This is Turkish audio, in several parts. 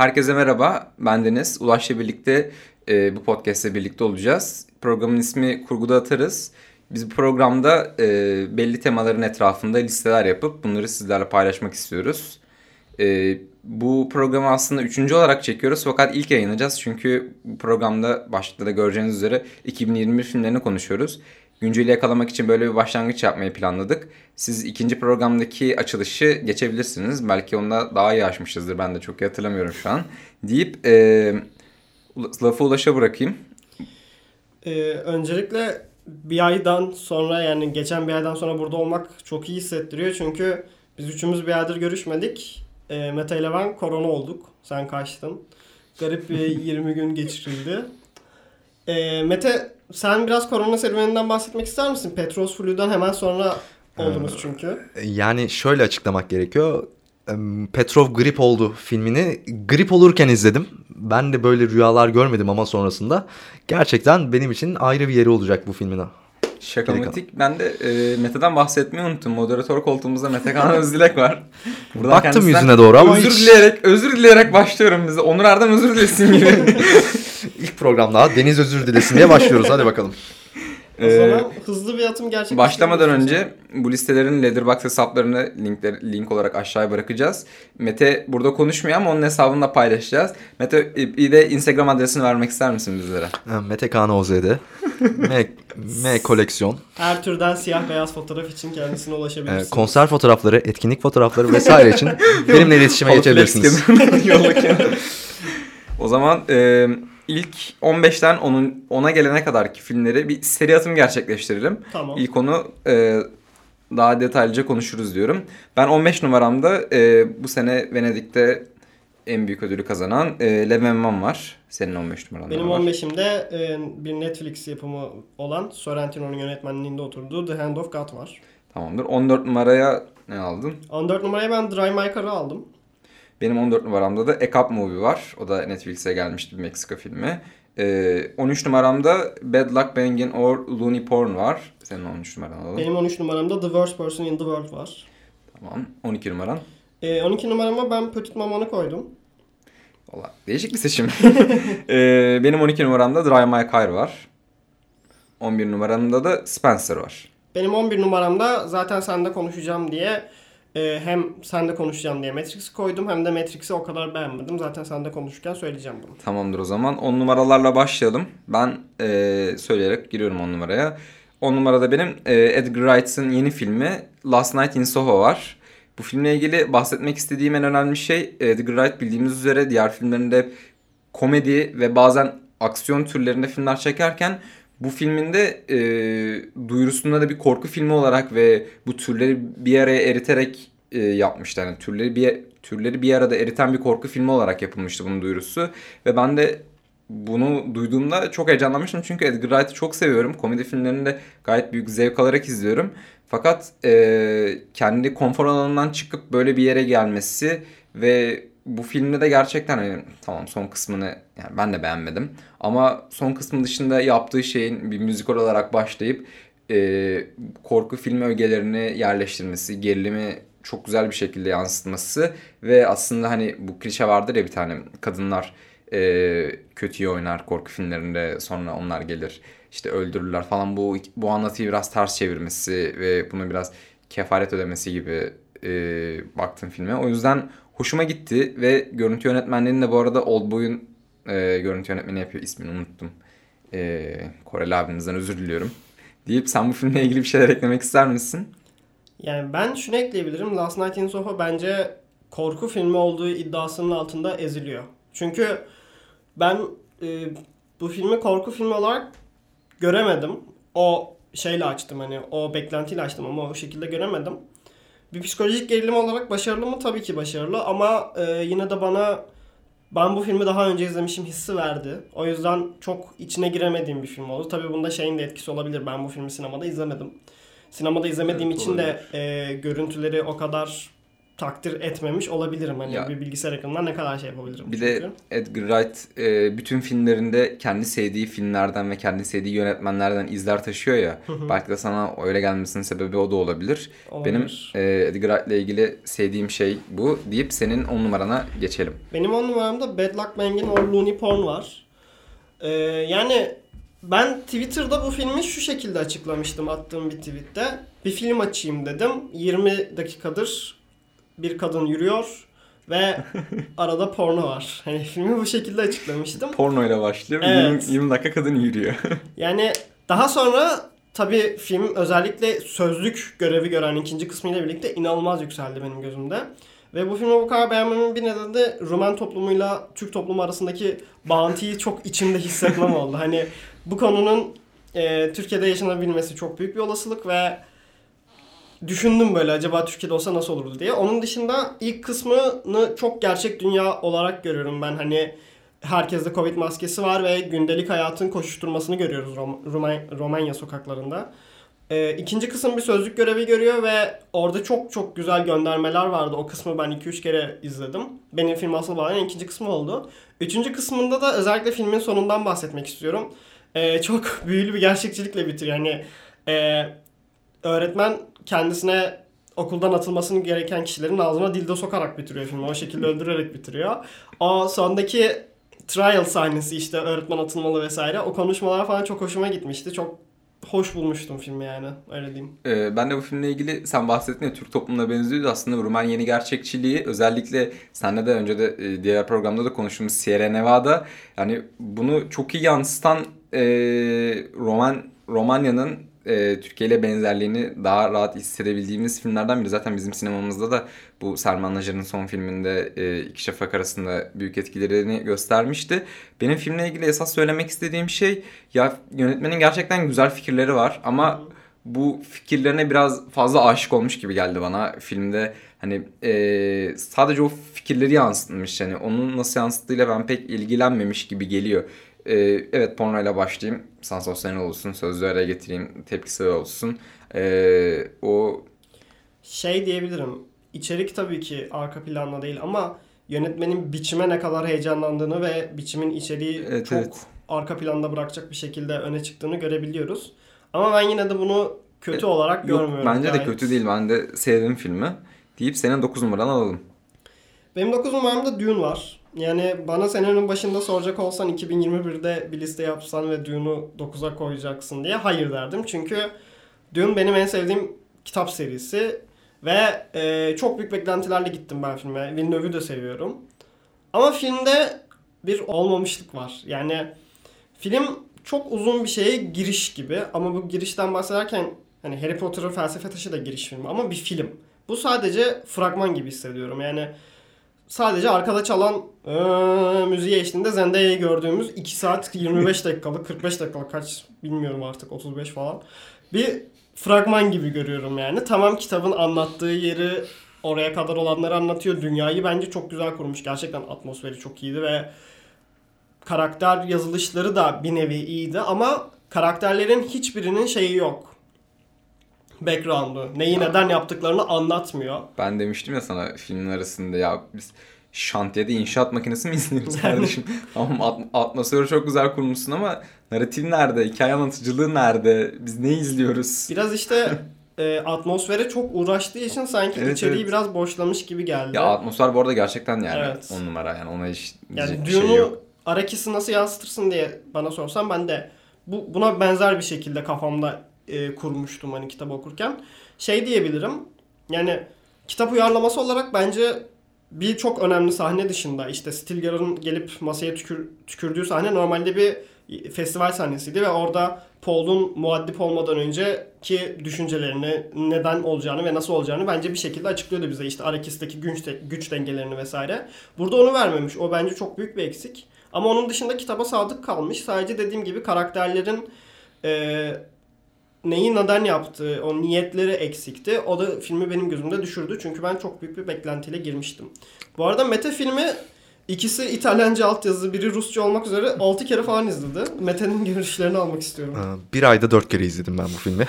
Herkese merhaba, ben Deniz. Ulaş'la birlikte e, bu podcast'le birlikte olacağız. Programın ismi Kurguda Atarız. Biz bu programda e, belli temaların etrafında listeler yapıp bunları sizlerle paylaşmak istiyoruz. E, bu programı aslında üçüncü olarak çekiyoruz fakat ilk yayınlayacağız. Çünkü bu programda başlıkta da göreceğiniz üzere 2021 filmlerini konuşuyoruz. Günceli yakalamak için böyle bir başlangıç yapmayı planladık. Siz ikinci programdaki açılışı geçebilirsiniz. Belki onda daha iyi açmışızdır. Ben de çok iyi hatırlamıyorum şu an. Deyip e, lafı Ulaş'a bırakayım. Ee, öncelikle bir aydan sonra yani geçen bir aydan sonra burada olmak çok iyi hissettiriyor. Çünkü biz üçümüz bir aydır görüşmedik. Ee, Mete ile ben korona olduk. Sen kaçtın. Garip bir 20 gün geçirildi. Ee, Mete sen biraz korona serüveninden bahsetmek ister misin? Petros Flu'dan hemen sonra oldunuz çünkü. Yani şöyle açıklamak gerekiyor. Petrov grip oldu filmini grip olurken izledim. Ben de böyle rüyalar görmedim ama sonrasında. Gerçekten benim için ayrı bir yeri olacak bu filmin. Şakamatik. Ben de e, Mete'den bahsetmeyi unuttum. Moderatör koltuğumuzda Mete Kaan Özdilek var. Buradan Baktım yüzüne doğru ama özür hiç... dileyerek özür dileyerek başlıyorum bize. Onur Erdem özür dilesin gibi. İlk programda Deniz özür dilesin diye başlıyoruz. Hadi bakalım. O ee, zaman hızlı bir atım gerçekleştirelim. Başlamadan önce bu listelerin Letterboxd hesaplarını linkler, link olarak aşağıya bırakacağız. Mete burada konuşmuyor ama onun hesabında paylaşacağız. Mete bir de Instagram adresini vermek ister misin bizlere? Mete Kaan OZ'de. M, M koleksiyon. Her türden siyah beyaz fotoğraf için kendisine ulaşabilirsiniz. Ee, konser fotoğrafları, etkinlik fotoğrafları vesaire için benimle iletişime geçebilirsiniz. o zaman e, ilk 15'ten onun ona gelene kadarki filmleri bir seri atım gerçekleştirelim. Tamam. İlk onu e, daha detaylıca konuşuruz diyorum. Ben 15 numaramda e, bu sene Venedik'te en büyük ödülü kazanan e, Levemman var. Senin 15 numaran Benim 15'imde e, bir Netflix yapımı olan Sorrentino'nun yönetmenliğinde oturduğu The Hand of God var. Tamamdır. 14 numaraya ne aldın? 14 numaraya ben Drive My Car'ı aldım. Benim 14 numaramda da A Cup Movie var. O da Netflix'e gelmişti bir Meksika filmi. Ee, 13 numaramda Bad Luck Bangin' or Looney Porn var. Senin 13 numaran alalım. Benim 13 numaramda The Worst Person in the World var. Tamam. 12 numaran? Ee, 12 numarama ben Petit Maman'ı koydum. Valla değişik bir seçim. ee, benim 12 numaramda Drive My Car var. 11 numaramda da Spencer var. Benim 11 numaramda zaten sende konuşacağım diye e, hem sende konuşacağım diye Matrix'i koydum hem de Matrix'i o kadar beğenmedim. Zaten sende konuşurken söyleyeceğim bunu. Tamamdır o zaman. 10 numaralarla başlayalım. Ben e, söyleyerek giriyorum 10 numaraya. 10 numarada benim e, Edgar Wright'ın yeni filmi Last Night in Soho var. Bu filmle ilgili bahsetmek istediğim en önemli şey Edgar Wright bildiğimiz üzere diğer filmlerinde komedi ve bazen aksiyon türlerinde filmler çekerken bu filminde e, duyurusunda da bir korku filmi olarak ve bu türleri bir araya eriterek e, yapmışlar. Yani türleri bir türleri bir arada eriten bir korku filmi olarak yapılmıştı bunun duyurusu ve ben de bunu duyduğumda çok heyecanlanmıştım çünkü Edgar Wright'ı çok seviyorum. Komedi filmlerini de gayet büyük zevk alarak izliyorum. Fakat e, kendi konfor alanından çıkıp böyle bir yere gelmesi ve bu filmde de gerçekten hani, tamam son kısmını yani ben de beğenmedim. Ama son kısmın dışında yaptığı şeyin bir müzikal olarak başlayıp e, korku filmi ögelerini yerleştirmesi, gerilimi çok güzel bir şekilde yansıtması ve aslında hani bu klişe vardır ya bir tane kadınlar e, kötüyü oynar korku filmlerinde sonra onlar gelir işte öldürürler falan bu bu anlatıyı biraz ters çevirmesi ve bunu biraz kefaret ödemesi gibi e, baktım filme. O yüzden hoşuma gitti ve görüntü yönetmenliğini de bu arada Oldboy'un e, görüntü yönetmeni yapıyor. ismini unuttum. E, Koreli abimizden özür diliyorum. Deyip sen bu filmle ilgili bir şeyler eklemek ister misin? Yani ben şunu ekleyebilirim. Last Night in Soho bence korku filmi olduğu iddiasının altında eziliyor. Çünkü ben e, bu filmi korku filmi olarak göremedim. O şeyle açtım hani o beklentiyle açtım ama o şekilde göremedim. Bir psikolojik gerilim olarak başarılı mı? Tabii ki başarılı ama e, yine de bana ben bu filmi daha önce izlemişim hissi verdi. O yüzden çok içine giremediğim bir film oldu. Tabii bunda şeyin de etkisi olabilir. Ben bu filmi sinemada izlemedim. Sinemada izlemediğim evet, için olabilir. de e, görüntüleri o kadar takdir etmemiş olabilirim. Hani Ya. bir bilgisayar ekranından ne kadar şey yapabilirim. Bir çünkü. de Edgar Wright e, bütün filmlerinde kendi sevdiği filmlerden ve kendi sevdiği yönetmenlerden izler taşıyor ya. belki de sana öyle gelmesinin sebebi o da olabilir. Olabilir. Benim e, Edgar Wright ile ilgili sevdiğim şey bu deyip senin on numarana geçelim. Benim on numaramda Bad Luck Mangin or Looney Porn var. Ee, yani ben Twitter'da bu filmi şu şekilde açıklamıştım attığım bir tweette. Bir film açayım dedim. 20 dakikadır bir kadın yürüyor ve arada porno var. Hani filmi bu şekilde açıklamıştım. Porno ile başlıyor. Evet. 20, 20 dakika kadın yürüyor. Yani daha sonra tabii film özellikle sözlük görevi gören ikinci kısmıyla birlikte inanılmaz yükseldi benim gözümde. Ve bu filmi bu kadar beğenmemin bir nedeni de Rumen toplumuyla Türk toplumu arasındaki bağıntıyı çok içimde hissetmem oldu. Hani bu konunun e, Türkiye'de yaşanabilmesi çok büyük bir olasılık ve düşündüm böyle acaba Türkiye'de olsa nasıl olurdu diye. Onun dışında ilk kısmını çok gerçek dünya olarak görüyorum ben. Hani herkeste Covid maskesi var ve gündelik hayatın koşuşturmasını görüyoruz Rom- Roman- Romanya sokaklarında. Ee, ikinci kısım bir sözlük görevi görüyor ve orada çok çok güzel göndermeler vardı. O kısmı ben 2-3 kere izledim. Benim film asıl bağlayan ikinci kısmı oldu. Üçüncü kısmında da özellikle filmin sonundan bahsetmek istiyorum. Ee, çok büyülü bir gerçekçilikle bitiriyor. Yani e, öğretmen kendisine okuldan atılmasını gereken kişilerin ağzına dildo sokarak bitiriyor filmi. O şekilde öldürerek bitiriyor. O sondaki trial sahnesi işte öğretmen atılmalı vesaire. O konuşmalar falan çok hoşuma gitmişti. Çok hoş bulmuştum filmi yani. Öyle diyeyim. Ee, ben de bu filmle ilgili sen bahsettin ya Türk toplumuna benziyordu. Aslında Rumen yeni gerçekçiliği özellikle senle de önce de e, diğer programda da konuştuğumuz Sierra Nevada yani bunu çok iyi yansıtan e, Roman Romanya'nın e, Türkiye ile benzerliğini daha rahat hissedebildiğimiz filmlerden biri. Zaten bizim sinemamızda da bu Selman Najar'ın son filminde e, İki Şafak arasında büyük etkilerini göstermişti. Benim filmle ilgili esas söylemek istediğim şey ya yönetmenin gerçekten güzel fikirleri var ama bu fikirlerine biraz fazla aşık olmuş gibi geldi bana filmde. Hani e, sadece o fikirleri yansıtmış. Yani onun nasıl yansıttığıyla ben pek ilgilenmemiş gibi geliyor. E, evet pornoyla başlayayım. Sansasyonel olsun. Sözlü araya getireyim. Tepkisi olsun. E, o Şey diyebilirim. İçerik tabii ki arka planda değil ama yönetmenin biçime ne kadar heyecanlandığını ve biçimin içeriği Evet, çok evet. arka planda bırakacak bir şekilde öne çıktığını görebiliyoruz. Ama ben yine de bunu kötü olarak yok görmüyorum. bence de Gayet- kötü değil. Ben de sevdim filmi. Deyip senin 9 numaranı alalım. Benim 9 numaramda Dune var. Yani bana senenin başında soracak olsan 2021'de bir liste yapsan ve Dune'u 9'a koyacaksın diye hayır derdim. Çünkü Dune benim en sevdiğim kitap serisi ve e, çok büyük beklentilerle gittim ben filme. Villeneuve'ü de seviyorum. Ama filmde bir olmamışlık var. Yani film çok uzun bir şeye giriş gibi ama bu girişten bahsederken hani Harry Potter'ın felsefe taşı da giriş filmi ama bir film. Bu sadece fragman gibi hissediyorum. Yani sadece arkada çalan eee, müziği eşliğinde Zendaya'yı gördüğümüz 2 saat 25 dakikalık 45 dakikalık kaç bilmiyorum artık 35 falan bir fragman gibi görüyorum yani. Tamam kitabın anlattığı yeri oraya kadar olanları anlatıyor. Dünyayı bence çok güzel kurmuş. Gerçekten atmosferi çok iyiydi ve karakter yazılışları da bir nevi iyiydi ama karakterlerin hiçbirinin şeyi yok. Background'u. Neyi neden yaptıklarını anlatmıyor. Ben demiştim ya sana filmin arasında ya biz şantiyede inşaat makinesi mi izliyoruz kardeşim? Tamam at- atmosferi çok güzel kurmuşsun ama narratif nerede? Hikaye anlatıcılığı nerede? Biz ne izliyoruz? Biraz işte e, atmosfere çok uğraştığı için sanki Evet, içeriği evet. biraz boşlamış gibi geldi. Ya atmosfer bu arada gerçekten yani Evet. on numara yani ona hiç yani şey Dune'u yok. Arakis'i nasıl yansıtırsın diye bana sorsan ben de bu buna benzer bir şekilde kafamda e, kurmuştum hani kitap okurken. Şey diyebilirim. Yani kitap uyarlaması olarak bence bir çok önemli sahne dışında işte Stilgar'ın gelip masaya tükür, tükürdüğü sahne normalde bir festival sahnesiydi ve orada Paul'un muaddip olmadan önceki düşüncelerini, neden olacağını ve nasıl olacağını bence bir şekilde açıklıyordu bize. İşte Arakis'teki güç, güç dengelerini vesaire. Burada onu vermemiş. O bence çok büyük bir eksik. Ama onun dışında kitaba sadık kalmış. Sadece dediğim gibi karakterlerin e, neyi neden yaptığı, o niyetleri eksikti. O da filmi benim gözümde düşürdü. Çünkü ben çok büyük bir beklentiyle girmiştim. Bu arada Mete filmi ikisi İtalyanca altyazı, biri Rusça olmak üzere 6 kere falan izledi. Mete'nin görüşlerini almak istiyorum. Ee, Bir ayda dört kere izledim ben bu filmi.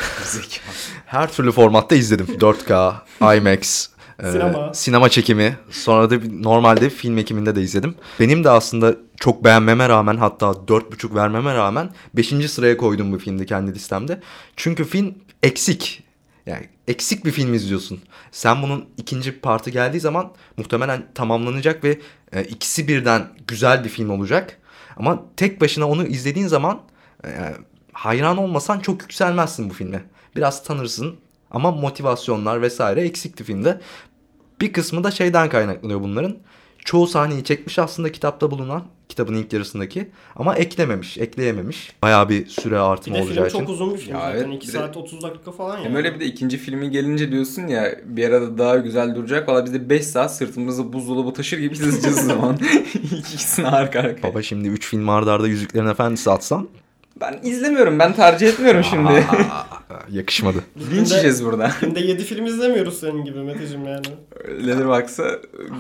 Her türlü formatta izledim. 4K, IMAX, Ee, Sinema. sinema çekimi. Sonra da normalde film ekiminde de izledim. Benim de aslında çok beğenmeme rağmen hatta 4.5 vermeme rağmen 5. sıraya koydum bu filmde kendi listemde. Çünkü film eksik. Yani eksik bir film izliyorsun. Sen bunun ikinci partı geldiği zaman muhtemelen tamamlanacak ve e, ikisi birden güzel bir film olacak. Ama tek başına onu izlediğin zaman e, hayran olmasan çok yükselmezsin bu filme. Biraz tanırsın ama motivasyonlar vesaire eksikti filmde. Bir kısmı da şeyden kaynaklanıyor bunların. Çoğu sahneyi çekmiş aslında kitapta bulunan, kitabın ilk yarısındaki ama eklememiş, ekleyememiş. Bayağı bir süre Bir artımı de film olacağı için. çok uzun bir film Ya zaten. evet, 2 bir de- saat 30 dakika falan yani. Hem öyle bir de ikinci filmi gelince diyorsun ya bir arada daha güzel duracak. Valla biz de 5 saat sırtımızda buzdolabı taşır gibi izleyeceğiz o zaman. İkisini arka arkaya. Baba şimdi 3 film arda arda Yüzüklerin Efendisi atsan Ben izlemiyorum. Ben tercih etmiyorum şimdi. aa, yakışmadı. Linç yiyeceğiz burada. Günde 7 film izlemiyoruz senin gibi Meteciğim yani. Letterboxd'a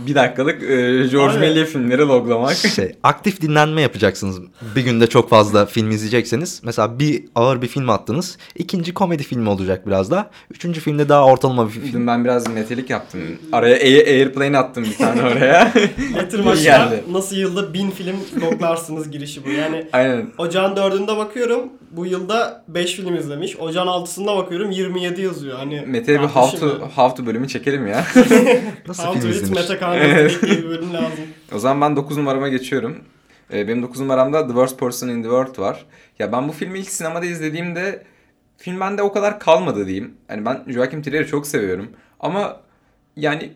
bir dakikalık e, George. Mellier filmleri loglamak. Şey, aktif dinlenme yapacaksınız. Bir günde çok fazla film izleyecekseniz. Mesela bir ağır bir film attınız. İkinci komedi filmi olacak biraz daha. Üçüncü filmde daha ortalama bir film. Dün ben biraz metalik yaptım. Araya Air- Airplane attım bir tane oraya. Letterboxd'a geldi. nasıl yılda 1000 film loklarsınız girişi bu. Yani Aynen. Ocağın 4'ünde bakıyorum. Bu yılda 5 film izlemiş. Ocağın 6'sında bakıyorum 27 yazıyor. Hani Mete'ye bir how to, how to bölümü çekelim ya. Nasıl How to film Eat izlenir? Mete diye bir bölüm lazım. O zaman ben 9 numarama geçiyorum. Ee, benim 9 numaramda The Worst Person in the World var. Ya ben bu filmi ilk sinemada izlediğimde film bende o kadar kalmadı diyeyim. Yani ben Joachim Trier'i çok seviyorum. Ama yani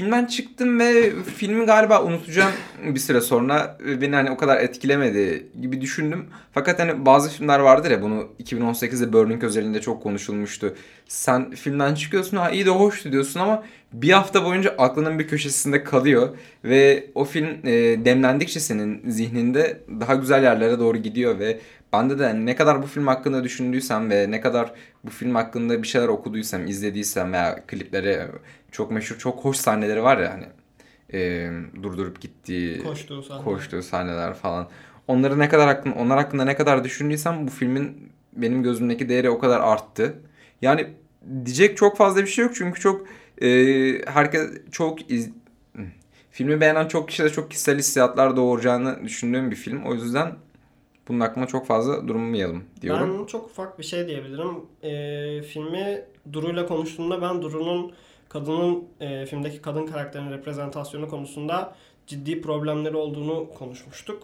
filmden çıktım ve filmi galiba unutacağım bir süre sonra. Beni hani o kadar etkilemedi gibi düşündüm. Fakat hani bazı filmler vardır ya bunu 2018'de Burning özelinde çok konuşulmuştu. Sen filmden çıkıyorsun ha iyi de hoştu diyorsun ama bir hafta boyunca aklının bir köşesinde kalıyor. Ve o film e, demlendikçe senin zihninde daha güzel yerlere doğru gidiyor ve bende de hani ne kadar bu film hakkında düşündüysem ve ne kadar bu film hakkında bir şeyler okuduysam, izlediysem veya klipleri çok meşhur, çok hoş sahneleri var ya hani e, durdurup gittiği, Koştuğu sahne. koştuğu sahneler falan. Onları ne kadar hakkında, onlar hakkında ne kadar düşündüysem bu filmin benim gözümdeki değeri o kadar arttı. Yani diyecek çok fazla bir şey yok çünkü çok e, herkes çok iz, filmi beğenen çok kişide çok kişisel hissiyatlar doğuracağını düşündüğüm bir film. O yüzden bunun hakkında çok fazla durmayalım diyorum. Ben çok ufak bir şey diyebilirim. Ee, filmi Duru'yla konuştuğumda ben Duru'nun kadının e, filmdeki kadın karakterin reprezentasyonu konusunda ciddi problemleri olduğunu konuşmuştuk.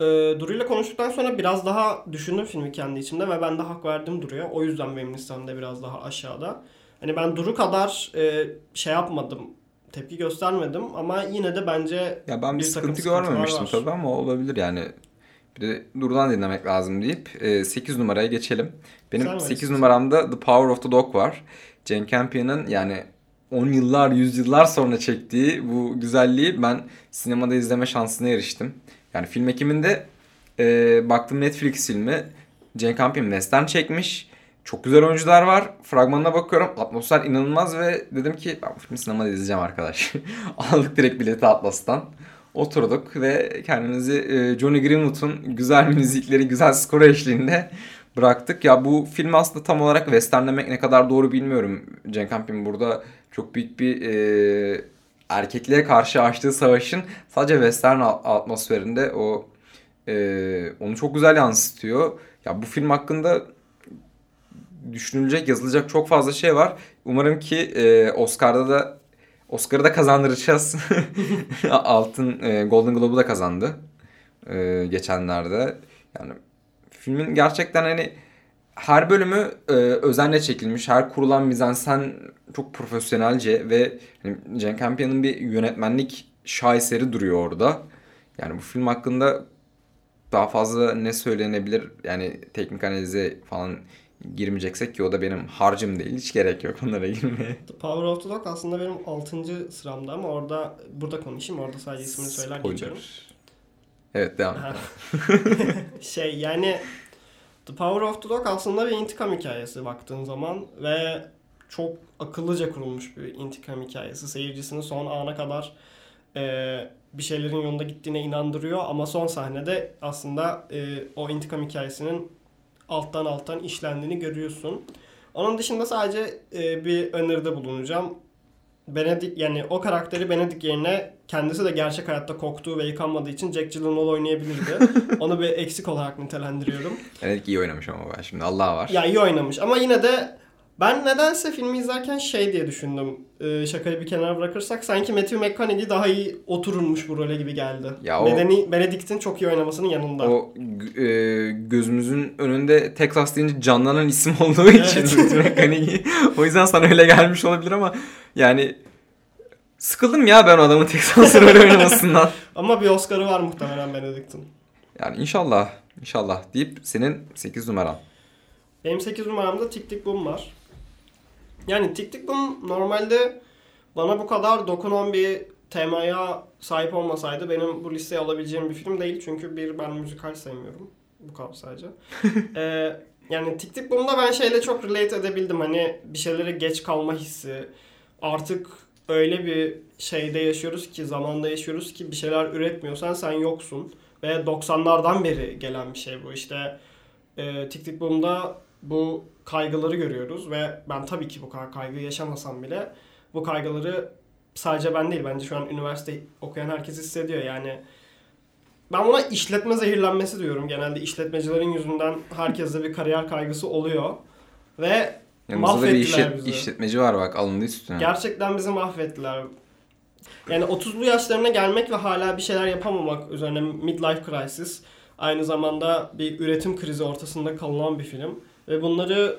Ee, Duru'yla konuştuktan sonra biraz daha düşündüm filmi kendi içimde ve ben de hak verdim Duru'ya. O yüzden benim listemde biraz daha aşağıda. Hani ben Duru kadar e, şey yapmadım, tepki göstermedim ama yine de bence Ya ben bir, Bir sıkıntı görmemiştim tabii ama olabilir yani. Bir de Duru'dan dinlemek lazım deyip 8 numaraya geçelim. Benim Sen 8 verirsin. numaramda The Power of the Dog var. Jane Campion'ın yani 10 yıllar, 100 yıllar sonra çektiği bu güzelliği ben sinemada izleme şansına eriştim. Yani film ekiminde e, baktım Netflix filmi. Jane Campion western çekmiş. Çok güzel oyuncular var. Fragmanına bakıyorum. Atmosfer inanılmaz ve dedim ki ben bu filmi sinemada izleyeceğim arkadaş. Aldık direkt bileti Atlas'tan. Oturduk ve kendimizi e, Johnny Greenwood'un güzel müzikleri, güzel skoru eşliğinde bıraktık. Ya bu film aslında tam olarak westernlemek ne kadar doğru bilmiyorum. Jane Campion burada çok büyük bir e, erkekliğe karşı açtığı savaşın sadece western atmosferinde o e, onu çok güzel yansıtıyor. Ya bu film hakkında düşünülecek, yazılacak çok fazla şey var. Umarım ki e, Oscar'da da Oscar'ı da kazandıracağız. Altın e, Golden Globe'u da kazandı e, geçenlerde. Yani filmin gerçekten hani her bölümü e, özenle çekilmiş. Her kurulan mizansen çok profesyonelce ve hani Jane Campion'ın bir yönetmenlik şaheseri duruyor orada. Yani bu film hakkında daha fazla ne söylenebilir? Yani teknik analize falan girmeyeceksek ki o da benim harcım değil. Hiç gerek yok onlara girmeye. The Power of the Dog aslında benim 6. sıramda ama orada burada konuşayım. Orada sadece ismini söyler Spoiler. geçiyorum. Evet devam şey yani The Power of the Dog aslında bir intikam hikayesi baktığın zaman ve çok akıllıca kurulmuş bir intikam hikayesi. Seyircisini son ana kadar e, bir şeylerin yolunda gittiğine inandırıyor ama son sahnede aslında e, o intikam hikayesinin alttan alttan işlendiğini görüyorsun. Onun dışında sadece e, bir öneride bulunacağım. Benedict yani o karakteri Benedict yerine kendisi de gerçek hayatta koktuğu ve yıkanmadığı için Jack Gyllenhaal oynayabilirdi. Onu bir eksik olarak nitelendiriyorum. Evet iyi oynamış ama ben şimdi Allah var. Ya iyi oynamış ama yine de ben nedense filmi izlerken şey diye düşündüm. Ee, şakayı bir kenara bırakırsak sanki Matthew McConaughey daha iyi oturulmuş bu role gibi geldi. Ya o- Bedeni, Benedict'in çok iyi oynamasının yanında. O e, gözümüzün önünde Texas deyince canlanan isim olduğu için Matthew McConaughey. o yüzden sana öyle gelmiş olabilir ama yani sıkıldım ya ben o adamın Texas rol oynamasından. Ama bir Oscar'ı var muhtemelen Benedict'in. Yani inşallah inşallah deyip senin 8 numaran. Benim 8 numaramda Tik Tik Boom var. Yani Tik Tik Boom normalde bana bu kadar dokunan bir temaya sahip olmasaydı benim bu listeye alabileceğim bir film değil. Çünkü bir ben müzikal sevmiyorum. Bu kadar sadece. Ee, yani Tik Tik Boom'da ben şeyle çok relate edebildim. Hani bir şeylere geç kalma hissi. Artık öyle bir şeyde yaşıyoruz ki, zamanda yaşıyoruz ki bir şeyler üretmiyorsan sen yoksun. Ve 90'lardan beri gelen bir şey bu. İşte e, Tik Tik Boom'da bu kaygıları görüyoruz ve ben tabii ki bu kadar kaygı yaşamasam bile bu kaygıları sadece ben değil bence şu an üniversite okuyan herkes hissediyor yani. Ben buna işletme zehirlenmesi diyorum. Genelde işletmecilerin yüzünden herkeste bir kariyer kaygısı oluyor. Ve Yanımızda da bir işlet- bizi. işletmeci var bak alındı üstüne. gerçekten bizi mahvettiler. Yani 30'lu yaşlarına gelmek ve hala bir şeyler yapamamak üzerine midlife crisis. Aynı zamanda bir üretim krizi ortasında kalınan bir film. Ve bunları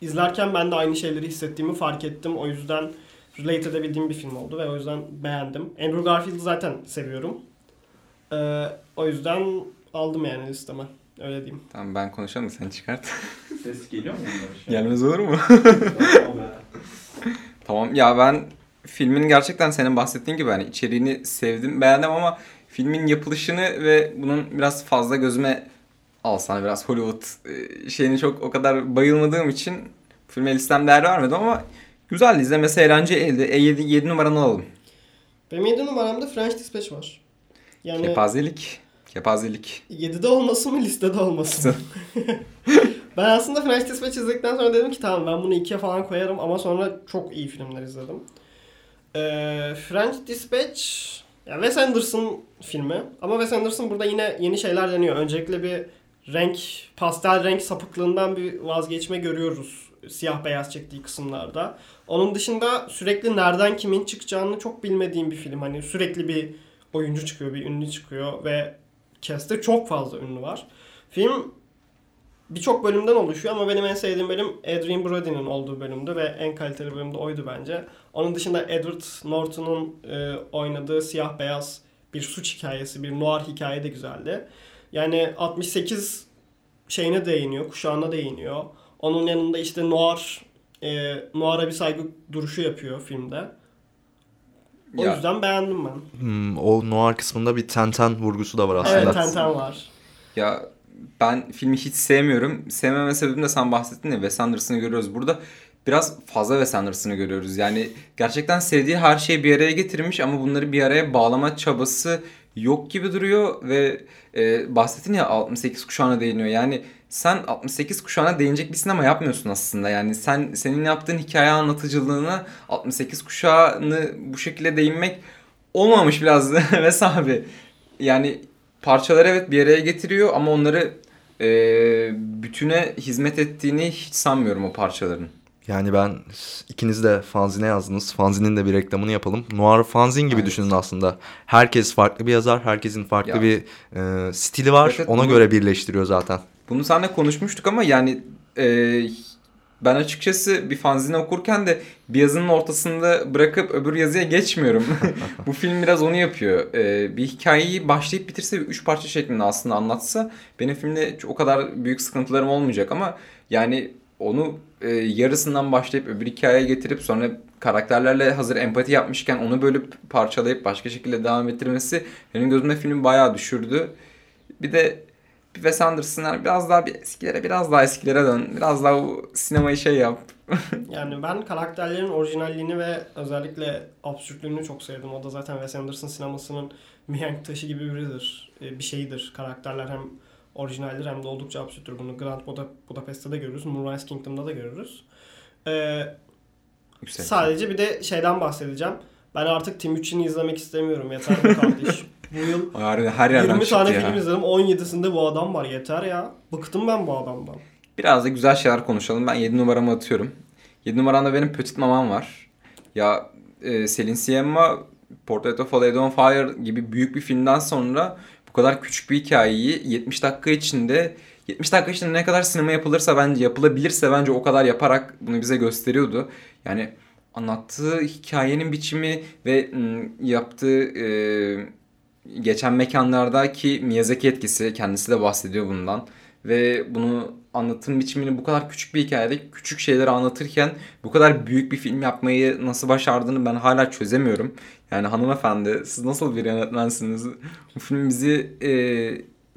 izlerken ben de aynı şeyleri hissettiğimi fark ettim. O yüzden relate edebildiğim bir film oldu ve o yüzden beğendim. Andrew Garfield'ı zaten seviyorum. Ee, o yüzden aldım yani listeme. Öyle diyeyim. Tamam ben konuşalım sen çıkart. Ses geliyor mu? Gelmez olur mu? Tamam ya ben filmin gerçekten senin bahsettiğin gibi hani içeriğini sevdim beğendim ama filmin yapılışını ve bunun biraz fazla gözüme alsana biraz Hollywood e, şeyini çok o kadar bayılmadığım için filme listem değer vermedim ama güzel izlemesi eğlenceliydi. E 7, 7 numaranı alalım. Benim 7 numaramda French Dispatch var. Yani Kepazelik. Kepazelik. 7'de olması mı listede olması mı? ben aslında French Dispatch izledikten sonra dedim ki tamam ben bunu 2'ye falan koyarım ama sonra çok iyi filmler izledim. Ee, French Dispatch ya Wes Anderson filmi ama Wes Anderson burada yine yeni şeyler deniyor. Öncelikle bir renk, pastel renk sapıklığından bir vazgeçme görüyoruz siyah beyaz çektiği kısımlarda. Onun dışında sürekli nereden kimin çıkacağını çok bilmediğim bir film. Hani sürekli bir oyuncu çıkıyor, bir ünlü çıkıyor ve cast'te çok fazla ünlü var. Film birçok bölümden oluşuyor ama benim en sevdiğim bölüm Adrien Brody'nin olduğu bölümdü ve en kaliteli bölüm de oydu bence. Onun dışında Edward Norton'un e, oynadığı siyah beyaz bir suç hikayesi, bir noir hikaye de güzeldi. Yani 68 şeyine değiniyor, kuşağına değiniyor. Onun yanında işte noir, e, noir'a bir saygı duruşu yapıyor filmde. O Ya, yüzden beğendim ben. Hmm, o noir kısmında bir Tenten vurgusu da var aslında. Evet, Tenten var. ya ben filmi hiç sevmiyorum. Sevmeme sebebim de sen bahsettin ya Wes Anderson'ı görüyoruz burada. Biraz fazla Wes Anderson'ı görüyoruz. Yani gerçekten sevdiği her şeyi bir araya getirmiş ama bunları bir araya bağlama çabası yok gibi duruyor ve e, bahsettin ya 68 kuşağına değiniyor. Yani sen 68 kuşağına değinecek bir sinema yapmıyorsun aslında. Yani sen senin yaptığın hikaye anlatıcılığına 68 kuşağını bu şekilde değinmek olmamış biraz abi. Yani parçaları evet bir araya getiriyor ama onları e, bütüne hizmet ettiğini hiç sanmıyorum o parçaların. Yani ben ikiniz de fanzine yazdınız. Fanzinin de bir reklamını yapalım. Noir fanzin gibi Evet. düşünün aslında. Herkes farklı bir yazar. Herkesin farklı Ya. bir e, stili var. Evet, evet, Ona bunu- göre birleştiriyor zaten. Bunu seninle konuşmuştuk ama yani e, ben açıkçası bir fanzine okurken de bir yazının ortasında bırakıp öbür yazıya geçmiyorum. Bu film biraz onu yapıyor. E, bir hikayeyi başlayıp bitirse üç parça şeklinde aslında anlatsa benim filmde o kadar büyük sıkıntılarım olmayacak ama yani onu e, yarısından başlayıp öbür hikayeye getirip sonra karakterlerle hazır empati yapmışken onu bölüp parçalayıp başka şekilde devam ettirmesi benim gözümde filmi bayağı düşürdü. Bir de bir Wes Anderson'lar biraz daha bir eskilere biraz daha eskilere dön. Biraz daha bu sinemayı şey yap. Yani ben karakterlerin orijinalliğini ve özellikle absürtlüğünü çok sevdim. O da zaten Wes Anderson sinemasının mihenk taşı gibi biridir. Ee, Bir şeyidir. Karakterler hem orijinaldir hem de oldukça absürttür. Bunu Grand Buda- Budapest'te de görürüz. Moonrise Kingdom'da da görürüz. Ee, Yüksek. Sadece bir de şeyden bahsedeceğim. Ben artık Timuçin'i izlemek istemiyorum. Yeter be kardeş. Bu yıl Her, her yerden 20 çıktı tane ya. film izledim. 17'sinde bu adam var. Yeter ya. Bıktım ben bu adamdan. Biraz da güzel şeyler konuşalım. Ben 7 numaramı atıyorum. 7 numaramda benim Petit Mamam var. Ya e, Selin Sciamma Portrait of a Lady on Fire gibi büyük bir filmden sonra bu kadar küçük bir hikayeyi 70 dakika içinde 70 dakika içinde ne kadar sinema yapılırsa bence yapılabilirse bence o kadar yaparak bunu bize gösteriyordu. Yani anlattığı hikayenin biçimi ve yaptığı e, geçen mekanlardaki Miyazaki etkisi kendisi de bahsediyor bundan ve bunu anlatım biçimini bu kadar küçük bir hikayede küçük şeyleri anlatırken bu kadar büyük bir film yapmayı nasıl başardığını ben hala çözemiyorum. Yani hanımefendi siz nasıl bir yönetmensiniz? Bu film bizi e,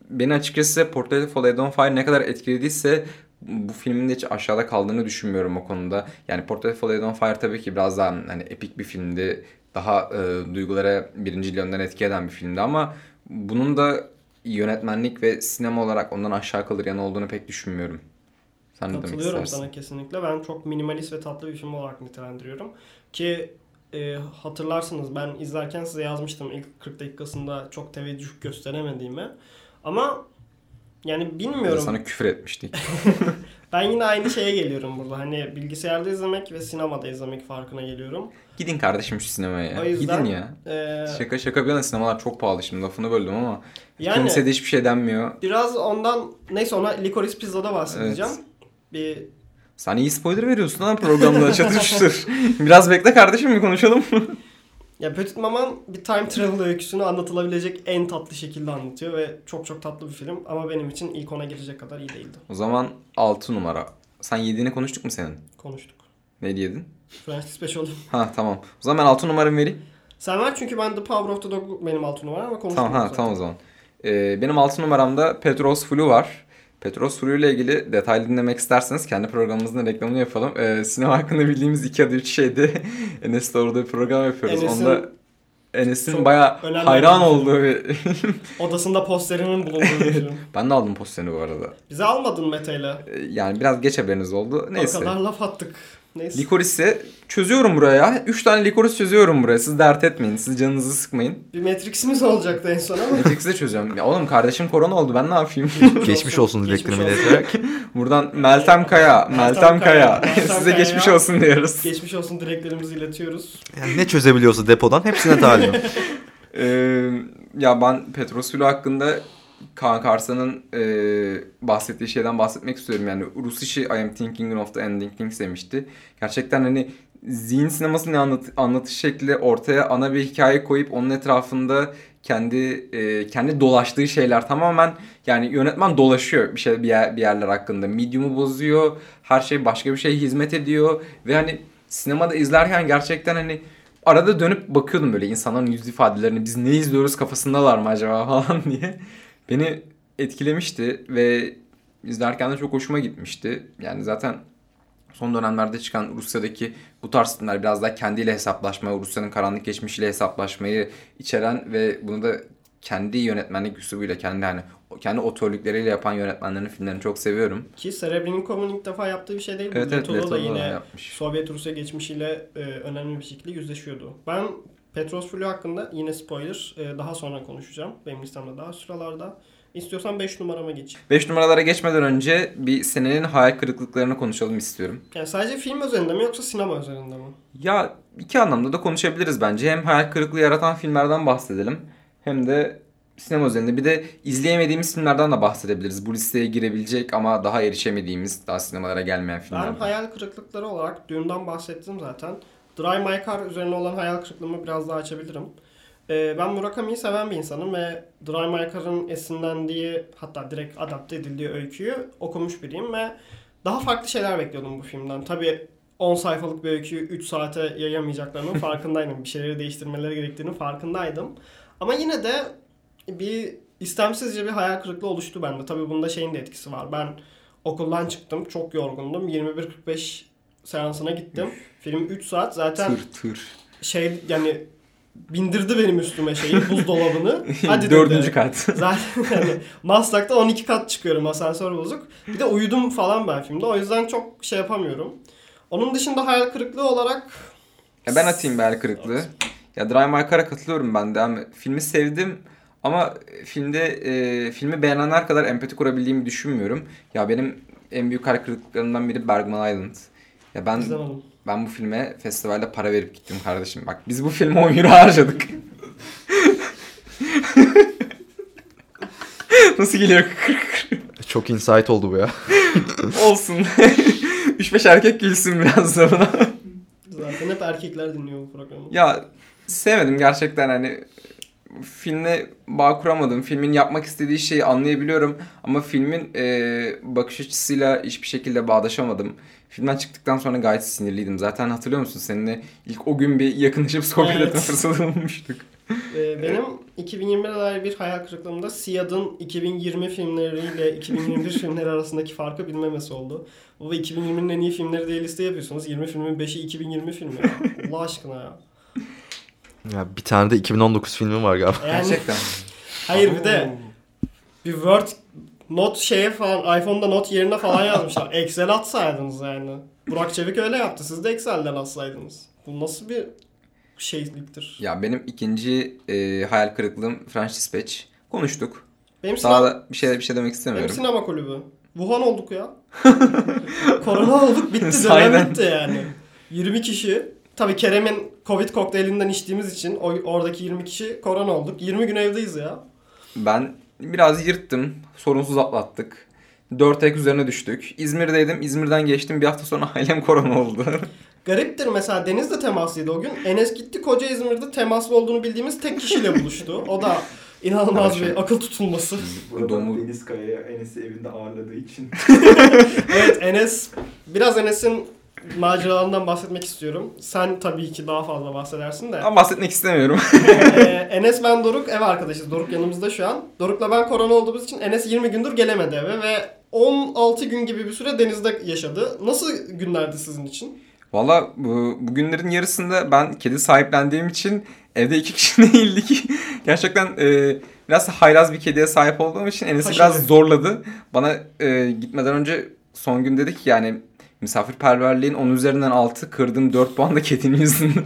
beni açıkçası Portrait of a Lady on Fire ne kadar etkilediyse bu filmin de hiç aşağıda kaldığını düşünmüyorum o konuda. Yani Portrait of a Lady on Fire tabii ki biraz daha hani epik bir filmdi. Daha e, duygulara birinci yönden etki eden bir filmdi ama bunun da yönetmenlik ve sinema olarak ondan aşağı kalır yanı olduğunu pek düşünmüyorum. Sen Katılıyorum sana kesinlikle. Ben çok minimalist ve tatlı bir film olarak nitelendiriyorum. Ki e, hatırlarsınız ben izlerken size yazmıştım ilk 40 dakikasında çok teveccüh gösteremediğimi. Ama yani bilmiyorum. sana küfür etmiştik. Ben yine aynı şeye geliyorum burada. Hani bilgisayarda izlemek ve sinemada izlemek farkına geliyorum. Gidin kardeşim şu sinemaya. O yüzden- Gidin ya. Ee, Şaka şaka bir yana sinemalar çok pahalı şimdi lafını böldüm ama yani kimse de hiçbir şey denmiyor. biraz ondan neyse ona Licorice Pizza'da bahsedeceğim. Bir Sen iyi spoiler veriyorsun ha programda çatıştır. Biraz bekle kardeşim bir konuşalım. Ya Petit Maman bir time travel öyküsünü anlatılabilecek en tatlı şekilde anlatıyor ve çok çok tatlı bir film ama benim için ilk ona girecek kadar iyi değildi. o zaman 6 numara. Sen 7'ini konuştuk mu senin? Konuştuk. Ne diyedin? French Special. Ha tamam. O zaman ben 6 numaramı vereyim. Sen ver çünkü ben The Power of the Dog benim altı numaram ama konuştuk. Tamam ha zaten. tamam o zaman. Ee, benim 6 numaramda Petros Flu var. Petros Flu ile ilgili detaylı dinlemek isterseniz kendi programımızın reklamını yapalım. Ee, sinema hakkında bildiğimiz 2 ya da 3 şeydi. Enes de orada bir program yapıyoruz. Enes'in Onda Enes'in baya hayran olduğu bir... Odasında posterinin bulunduğu bir film. ben de aldım posterini bu arada. Bize almadın Mete'yle. Ee, yani biraz geç haberiniz oldu. Neyse. O kadar laf attık. Neyse. Likoris'i çözüyorum buraya. 3 tane likoris çözüyorum buraya. Siz dert etmeyin. Siz canınızı sıkmayın. bir Matrix'imiz olacaktı en son ama. Matrix'i de çözüyorum. Ya oğlum kardeşim korona oldu. Ben ne yapayım? Geçmiş olsun dileklerimi olsun. ileterek. Buradan Meltem Kaya, Meltem Kaya. Size geçmiş olsun diyoruz. Geçmiş olsun dileklerimizi iletiyoruz. Yani ne çözebiliyorsa depodan hepsine talim. Ee, ya ben Petrosulu hakkında Kaan Karsa'nın e, bahsettiği şeyden bahsetmek istiyorum. Yani Rus işi I am thinking of the ending things demişti. Gerçekten hani zihin sinemasının anlat, anlatış şekli ortaya ana bir hikaye koyup onun etrafında kendi e, kendi dolaştığı şeyler tamamen yani yönetmen dolaşıyor bir şey bir, yer, bir yerler hakkında. Medium'u bozuyor. Her şey başka bir şeye hizmet ediyor ve hani sinemada izlerken gerçekten hani arada dönüp bakıyordum böyle insanların yüz ifadelerini biz ne izliyoruz kafasındalar mı acaba falan diye. Beni etkilemişti ve izlerken de çok hoşuma gitmişti. Yani zaten son dönemlerde çıkan Rusya'daki bu tarz filmler biraz daha kendiyle hesaplaşma, Rusya'nın karanlık geçmişiyle hesaplaşmayı içeren ve bunu da kendi yönetmenlik üslubuyla, kendi hani kendi otörlükleriyle yapan yönetmenlerin filmlerini çok seviyorum. Ki Serebrennikov'un ilk defa yaptığı bir şey değil. bu. Evet evet Leto'da da Leto'da da yine yapmış. Sovyet Rusya geçmişiyle e, önemli bir şekilde yüzleşiyordu. Ben Petros Flu hakkında yine spoiler e, daha sonra konuşacağım. Benim listemde daha sıralarda. İstiyorsan 5 numarama geç. 5 numaralara geçmeden önce bir senenin hayal kırıklıklarını konuşalım istiyorum. Yani sadece film özelinde mi yoksa sinema özelinde mi? Ya iki anlamda da konuşabiliriz bence. Hem hayal kırıklığı yaratan filmlerden bahsedelim. Hem de sinema üzerinde. Bir de izleyemediğimiz filmlerden de bahsedebiliriz. Bu listeye girebilecek ama daha erişemediğimiz, daha sinemalara gelmeyen Ben filmlerden. hayal kırıklıkları olarak düğünden bahsettim zaten. Drive My Car üzerine olan hayal kırıklığımı biraz daha açabilirim. Ee, ben Murakami'yi seven bir insanım ve Drive My Car'ın esinlendiği hatta direkt adapte edildiği öyküyü okumuş biriyim ve daha farklı şeyler bekliyordum bu filmden. Tabii 10 sayfalık bir öyküyü 3 saate yayamayacaklarının farkındaydım. Bir şeyleri değiştirmeleri gerektiğini farkındaydım. Ama yine de bir istemsizce bir hayal kırıklığı oluştu bende. Tabii bunda şeyin de etkisi var. Ben okuldan çıktım. Çok yorgundum. 21.45 seansına gittim. Film 3 saat. Zaten Tır tır. şey yani bindirdi benim üstüme şeyi buzdolabını. Hadi dedi. Dördüncü kat. Zaten hani Maslak'ta 12 kat çıkıyorum asansör bozuk. Bir de uyudum falan ben filmde. O yüzden çok şey yapamıyorum. Onun dışında hayal kırıklığı olarak Ya ben atayım bir hayal kırıklığı. Ya Drive My Car'a katılıyorum ben de. Ama filmi sevdim ama filmde e, filmi beğenenler kadar empati kurabildiğimi düşünmüyorum. Ya benim en büyük hayal kırıklıklarından biri Bergman Island. Ya ben ben bu filme festivalde para verip gittim kardeşim. Bak biz bu filme 10 euro harcadık. Nasıl geliyor? Çok insight oldu bu ya. Olsun. 3-5 erkek gülsün biraz da buna. Zaten hep erkekler dinliyor bu programı. Ya sevmedim gerçekten hani filmle bağ kuramadım. Filmin yapmak istediği şeyi anlayabiliyorum ama filmin e, bakış açısıyla hiçbir şekilde bağdaşamadım. Filmden çıktıktan sonra gayet sinirliydim. Zaten hatırlıyor musun seninle ilk o gün bir yakınlaşıp sohbet Evet. etme fırsatı bulmuştuk. Ee, benim 2021'e dair bir hayal kırıklığımda Siyad'ın 2020 filmleriyle 2021 filmleri arasındaki farkı bilmemesi oldu. Baba 2020'nin en iyi filmleri diye liste yapıyorsunuz. 20 filmin 5'i 2020 filmi. ya. Allah aşkına ya. ya bir tane de 2019 filmi var galiba. Yani Gerçekten. hayır bir de bir Word not şeye falan iPhone'da not yerine falan yazmışlar. Excel atsaydınız yani. Burak Çevik öyle yaptı. Siz de Excel'den atsaydınız. Bu nasıl bir şeyliktir? Ya benim ikinci e, hayal kırıklığım French Dispatch. Konuştuk. Benim Daha da bir şey bir şey demek Benim istemiyorum. sinema kulübü. Wuhan olduk ya. Korona olduk bitti dönem bitti yani. 20 kişi. Tabii Kerem'in Covid kokteylinden içtiğimiz için o, oradaki 20 kişi korona olduk. 20 gün evdeyiz ya. Ben biraz yırttım. Sorunsuz atlattık. 4 ayak üzerine düştük. İzmir'deydim. İzmir'den geçtim. Bir hafta sonra ailem korona oldu. Gariptir mesela Deniz de temaslıydı o gün. Enes gitti koca İzmir'de temaslı olduğunu bildiğimiz tek kişiyle buluştu. O da inanılmaz bir akıl tutulması. Burada Doğumu- Deniz Kaya'ya Enes'i evinde ağırladığı için. Evet Enes, biraz Enes'in maceralarından bahsetmek istiyorum. Sen tabii ki daha fazla bahsedersin de. Ama bahsetmek istemiyorum. Ee, Enes ben Doruk ev arkadaşız. Doruk yanımızda şu an. Doruk'la ben korona olduğumuz için Enes 20 gündür gelemedi eve ve 16 gün gibi bir süre denizde yaşadı. Nasıl günlerdi sizin için? Valla bu, bu günlerin yarısında ben kedi sahiplendiğim için evde iki kişi değildik. Gerçekten e, biraz haylaz bir kediye sahip olduğum için Enes'i biraz zorladı. Bana e, gitmeden önce son gün dedik ki yani misafirperverliğin 10 üzerinden 6 kırdım 4 puan da kedinin yüzünden.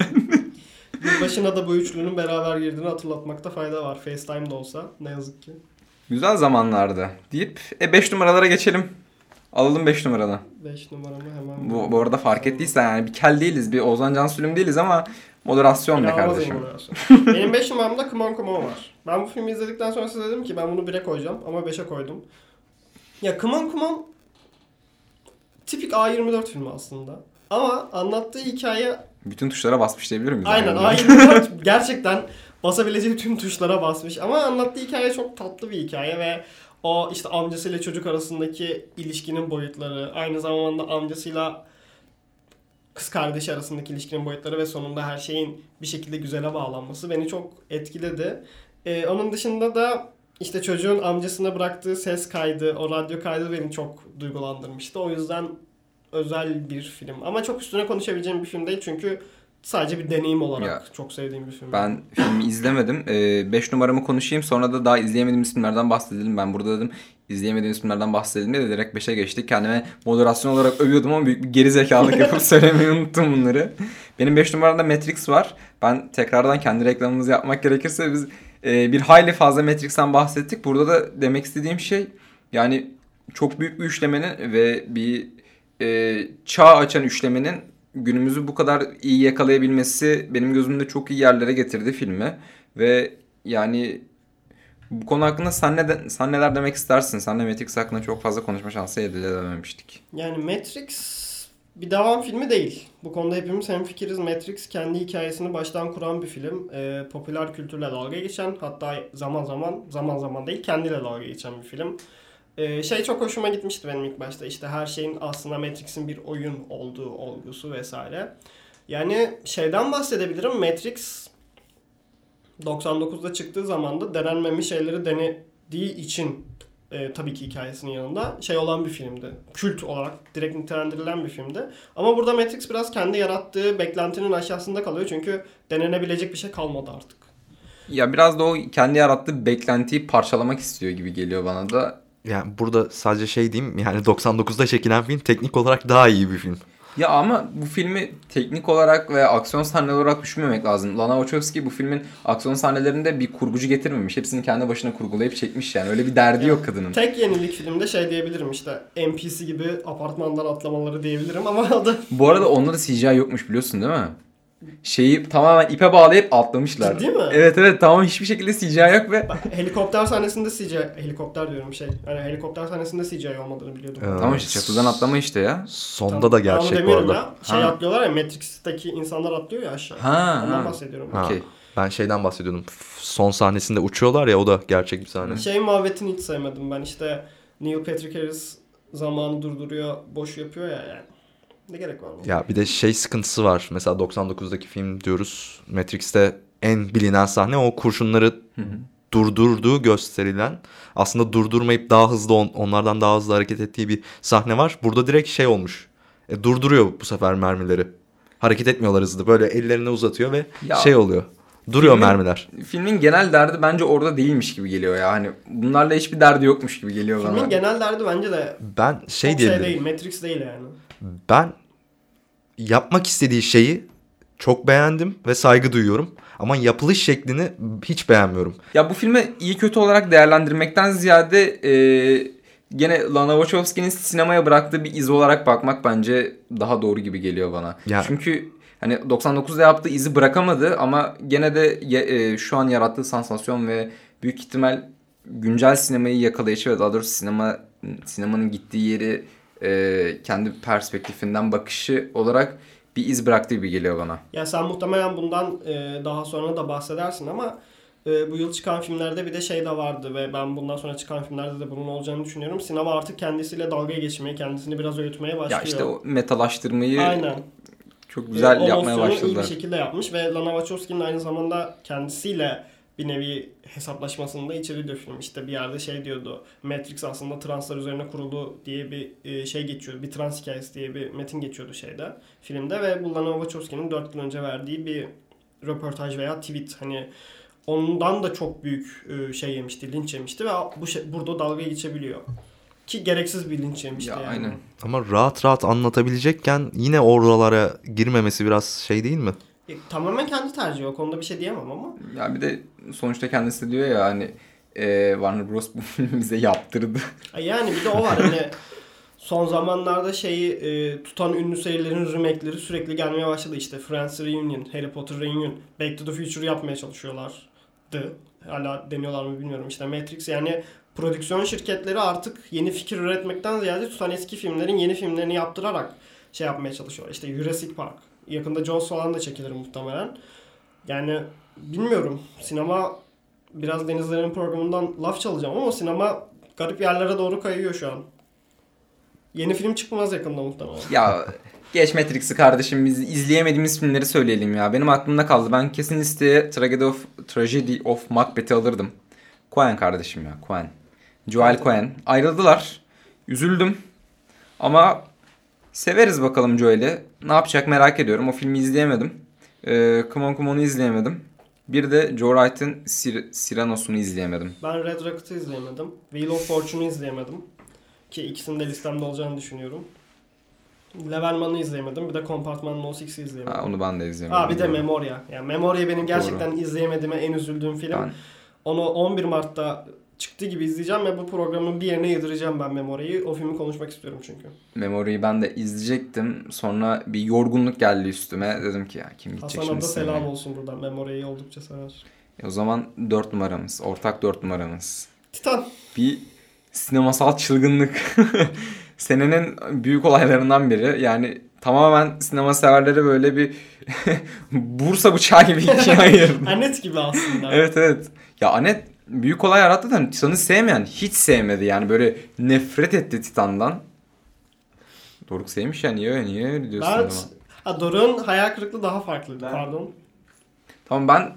Başına da bu üçlünün beraber girdiğini hatırlatmakta fayda var. FaceTime'da olsa ne yazık ki. Güzel zamanlardı deyip e 5 numaralara geçelim. Alalım 5 numaradan. 5 numaramı hemen... Bu, bu arada fark ettiysen yani bir kel değiliz, bir Ozan Can Sülüm değiliz ama moderasyon be kardeşim. moderasyon. Benim 5 numaramda Come On Come On var. Ben bu filmi izledikten sonra size dedim ki ben bunu 1'e koyacağım ama 5'e koydum. Ya Come On Come On tipik A24 filmi aslında. Ama anlattığı hikaye Bütün tuşlara basmış diyebilir miyiz? aynen Yani? A24 gerçekten basabileceği tüm tuşlara basmış. Ama anlattığı hikaye çok tatlı bir hikaye ve o işte amcasıyla çocuk arasındaki ilişkinin boyutları, aynı zamanda amcasıyla kız kardeşi arasındaki ilişkinin boyutları ve sonunda her şeyin bir şekilde güzele bağlanması beni çok etkiledi. Ee, onun dışında da işte çocuğun amcasına bıraktığı ses kaydı, o radyo kaydı beni çok duygulandırmıştı. O yüzden özel bir film. Ama çok üstüne konuşabileceğim bir film değil çünkü sadece bir deneyim olarak Ya, çok sevdiğim bir film. Ben filmi izlemedim. 5 numaramı konuşayım sonra da daha izleyemediğim filmlerden bahsedelim. Ben burada dedim izleyemediğim filmlerden bahsedelim diye de direkt 5'e geçtik. Kendime moderasyon olarak övüyordum ama büyük bir gerizekalılık yapıp söylemeyi unuttum bunları. Benim 5 numaramda Matrix var. Ben tekrardan kendi reklamımızı yapmak gerekirse biz e, bir hayli fazla Matrix'ten bahsettik. Burada da demek istediğim şey yani çok büyük bir üçlemenin ve bir e, çağ açan üçlemenin günümüzü bu kadar iyi yakalayabilmesi benim gözümde çok iyi yerlere getirdi filmi. Ve yani bu konu hakkında sen, ne sen neler demek istersin? Senle Matrix hakkında çok fazla konuşma şansı elde edememiştik. Yani Matrix bir devam filmi değil. Bu konuda hepimiz hemfikiriz. Matrix kendi hikayesini baştan kuran bir film. Ee, popüler kültürle dalga geçen hatta zaman zaman zaman zaman değil kendiyle dalga geçen bir film. Ee, şey çok hoşuma gitmişti benim ilk başta. İşte her şeyin aslında Matrix'in bir oyun olduğu olgusu vesaire. Yani şeyden bahsedebilirim. Matrix 99'da çıktığı zaman da denenmemiş şeyleri denediği için e, tabii ki hikayesinin yanında şey olan bir filmdi. Kült olarak direkt nitelendirilen bir filmdi. Ama burada Matrix biraz kendi yarattığı beklentinin aşağısında kalıyor. Çünkü denenebilecek bir şey kalmadı artık. Ya biraz da o kendi yarattığı beklentiyi parçalamak istiyor gibi geliyor bana da. Yani burada sadece şey diyeyim yani 99'da çekilen film teknik olarak daha iyi bir film. Ya ama bu filmi teknik olarak ve aksiyon sahneleri olarak düşünmemek lazım. Lana Wachowski bu filmin aksiyon sahnelerinde bir kurgucu getirmemiş. Hepsini kendi başına kurgulayıp çekmiş yani. Öyle bir derdi yok kadının. Tek yenilik filmde şey diyebilirim işte NPC gibi apartmandan atlamaları diyebilirim ama o da Bu arada onda da CGI yokmuş biliyorsun değil mi? Şeyi tamamen ipe bağlayıp atlamışlar. Ciddi mi? Evet evet tamam hiçbir şekilde CGI yok ve Bak, helikopter sahnesinde CGI, helikopter diyorum şey. Hani helikopter sahnesinde CGI olmadığını biliyordum. Evet. tamam işte çatıdan atlama işte ya. Sonda Tamam, da gerçek bu arada. Ya. Şey Ha. atlıyorlar ya Matrix'teki insanlar atlıyor ya aşağı. Ha, Ondan ha. bahsediyorum. Ha. Okey. Ben şeyden bahsediyordum. Son sahnesinde uçuyorlar ya o da gerçek bir sahne. Şey muhabbetini hiç sevmedim ben işte Neil Patrick Harris zamanı durduruyor, boş yapıyor ya yani. Ne gerek var buna? Ya bir de şey sıkıntısı var. Mesela 99'daki film diyoruz. Matrix'te en bilinen sahne o kurşunları durdurduğu gösterilen aslında durdurmayıp daha hızlı on- onlardan daha hızlı hareket ettiği bir sahne var. Burada direkt şey olmuş. E, durduruyor bu sefer mermileri. Hareket etmiyorlar hızlı. Böyle ellerini uzatıyor ve Ya, şey oluyor. Duruyor filmin- mermiler. Filmin genel derdi bence orada değilmiş gibi geliyor ya. Hani bunlarla hiçbir derdi yokmuş gibi geliyor bana. Filmin genel derdi bence de Ben şey diyebilirim. şey değil, Matrix değil yani. Ben yapmak istediği şeyi çok beğendim ve saygı duyuyorum. Ama yapılış şeklini hiç beğenmiyorum. Ya bu filmi iyi kötü olarak değerlendirmekten ziyade e, gene Lana Wachowski'nin sinemaya bıraktığı bir iz olarak bakmak bence daha doğru gibi geliyor bana. Ya- Çünkü hani 99'da yaptığı izi bırakamadı ama gene de e, şu an yarattığı sansasyon ve büyük ihtimal güncel sinemayı yakalayışı ve daha doğrusu sinema sinemanın gittiği yeri e, kendi perspektifinden bakışı olarak bir iz bıraktığı gibi geliyor bana. Ya sen muhtemelen bundan e, daha sonra da bahsedersin ama e, bu yıl çıkan filmlerde bir de şey de vardı ve ben bundan sonra çıkan filmlerde de bunun olacağını düşünüyorum. Sinema artık kendisiyle dalga geçmeye, kendisini biraz öğütmeye başlıyor. Ya işte o metalaştırmayı Aynen. çok güzel E, yapmaya nosyonu iyi başladılar. bir şekilde yapmış ve Lana Wachowski'nin aynı zamanda kendisiyle bir nevi hesaplaşmasını da içeriyor film. İşte bir yerde şey diyordu. Matrix aslında translar üzerine kurulu diye bir e, şey geçiyordu. Bir trans hikayesi diye bir metin geçiyordu şeyde. Filmde ve bu Lana Wachowski'nin 4 yıl önce verdiği bir röportaj veya tweet. Hani ondan da çok büyük e, şey yemişti, linç yemişti ve bu şey, burada dalga geçebiliyor. Ki gereksiz bir linç yemişti Ya yani. aynen. Ama rahat rahat anlatabilecekken yine oralara girmemesi biraz şey değil mi? E, tamamen kendi tercihi. O konuda bir şey diyemem ama. Ya bir de sonuçta kendisi diyor ya hani e, Warner Bros bu filmi bize yaptırdı. Yani bir de o var hani son zamanlarda şeyi e, tutan ünlü serilerin remake'leri sürekli gelmeye başladı işte Friends Reunion, Harry Potter Reunion, Back to the Future yapmaya çalışıyorlardı. Hala deniyorlar mı bilmiyorum işte Matrix yani prodüksiyon şirketleri artık yeni fikir üretmekten ziyade tutan eski filmlerin yeni filmlerini yaptırarak şey yapmaya çalışıyor. İşte Jurassic Park. Yakında Jaws falan da çekilir muhtemelen. Yani bilmiyorum. Sinema biraz Denizlerin programından laf çalacağım ama sinema garip yerlere doğru kayıyor şu an. Yeni film çıkmaz yakında muhtemelen. ya geç Matrix'i kardeşim biz izleyemediğimiz filmleri söyleyelim ya. Benim aklımda kaldı. Ben kesin listeye Tragedy of, Tragedy of Macbeth'i alırdım. Coen kardeşim ya Coen. Joel Coen. Ayrıldılar. Üzüldüm. Ama severiz bakalım Joel'i. Ne yapacak merak ediyorum. O filmi izleyemedim. Ee, Come On Come On'u izleyemedim. Bir de Joe Wright'ın Sir- Cyrano'sunu izleyemedim. Ben Red Rocket'ı izleyemedim. Wheel of Fortune'u izleyemedim. Ki ikisinin de listemde olacağını düşünüyorum. Levelman'ı izleyemedim. Bir de Compartment No. 6'i izleyemedim. Ha, onu ben de izleyemedim. Aa bir de Memoria. Yani Memoria benim gerçekten izleyemediğime en üzüldüğüm film. Ben- Onu 11 Mart'ta çıktığı gibi izleyeceğim ve bu programın bir yerine yedireceğim ben Memoria'yı. O filmi konuşmak istiyorum çünkü. Memory'yi ben de izleyecektim. Sonra bir yorgunluk geldi üstüme. Dedim ki ya kim gidecek Hasan'a şimdi sinemaya? selam olsun buradan. Memoria'yı oldukça sever. E o zaman 4 numaramız. Ortak 4 numaramız. Titan. Bir sinemasal çılgınlık. Senenin büyük olaylarından biri. Yani tamamen sinema severleri böyle bir Bursa bıçağı gibi ikiye ayırdı. Anet gibi aslında. evet evet. Ya Anet büyük olay yarattı da Titan'ı sevmeyen hiç sevmedi. Yani böyle nefret etti Titan'dan. Doruk sevmiş ya niye niye öyle diyorsun Ben... ama? Ha, Doruk'un hayal kırıklığı daha farklıydı. Ben- Pardon. Tamam ben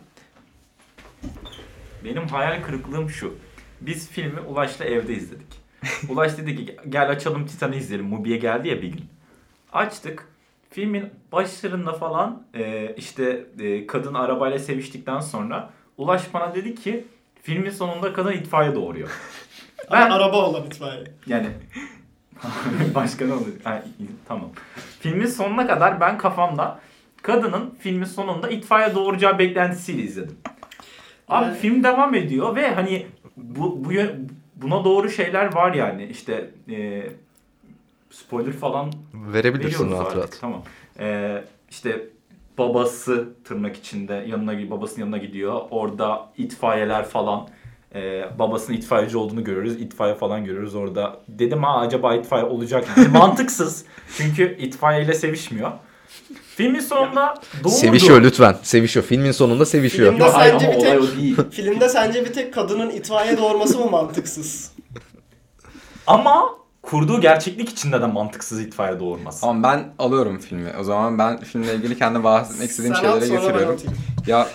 Benim hayal kırıklığım şu. Biz filmi Ulaş'la evde izledik. Ulaş dedi ki gel açalım Titan'ı izleyelim. Mubi'ye geldi ya bir gün. Açtık. Filmin başlarında falan e, işte e, kadın arabayla seviştikten sonra Ulaş bana dedi ki filmin sonunda kadın itfaiye doğuruyor. Ben... Araba olan itfaiye. yani Başka ne olur? Ha, tamam. Filmin sonuna kadar ben kafamda kadının filmin sonunda itfaiye doğuracağı beklentisiyle izledim. Abi Yani- film devam ediyor ve hani bu, bu buna doğru şeyler var yani işte e, spoiler falan Verebilirsin rahat rahat. Tamam. E, işte babası tırnak içinde yanına babasının yanına gidiyor. Orada itfaiyeler falan e, babasının itfaiyeci olduğunu görüyoruz. İtfaiye falan görüyoruz orada. Dedim ha acaba itfaiye olacak mı? Mantıksız. Çünkü itfaiyeyle sevişmiyor. Filmin sonunda doğurdu. Sevişiyor lütfen. Sevişiyor. Filmin sonunda sevişiyor. Filmde Hayır sence bir olay tek o değil. filmde sence bir tek kadının itfaiye doğurması mı mantıksız? Ama kurduğu gerçeklik içinde de mantıksız itfaiye doğurması. Ama ben alıyorum filmi. O zaman ben filmle ilgili kendi bahsetmek istediğim Sen şeylere getiriyorum. Ya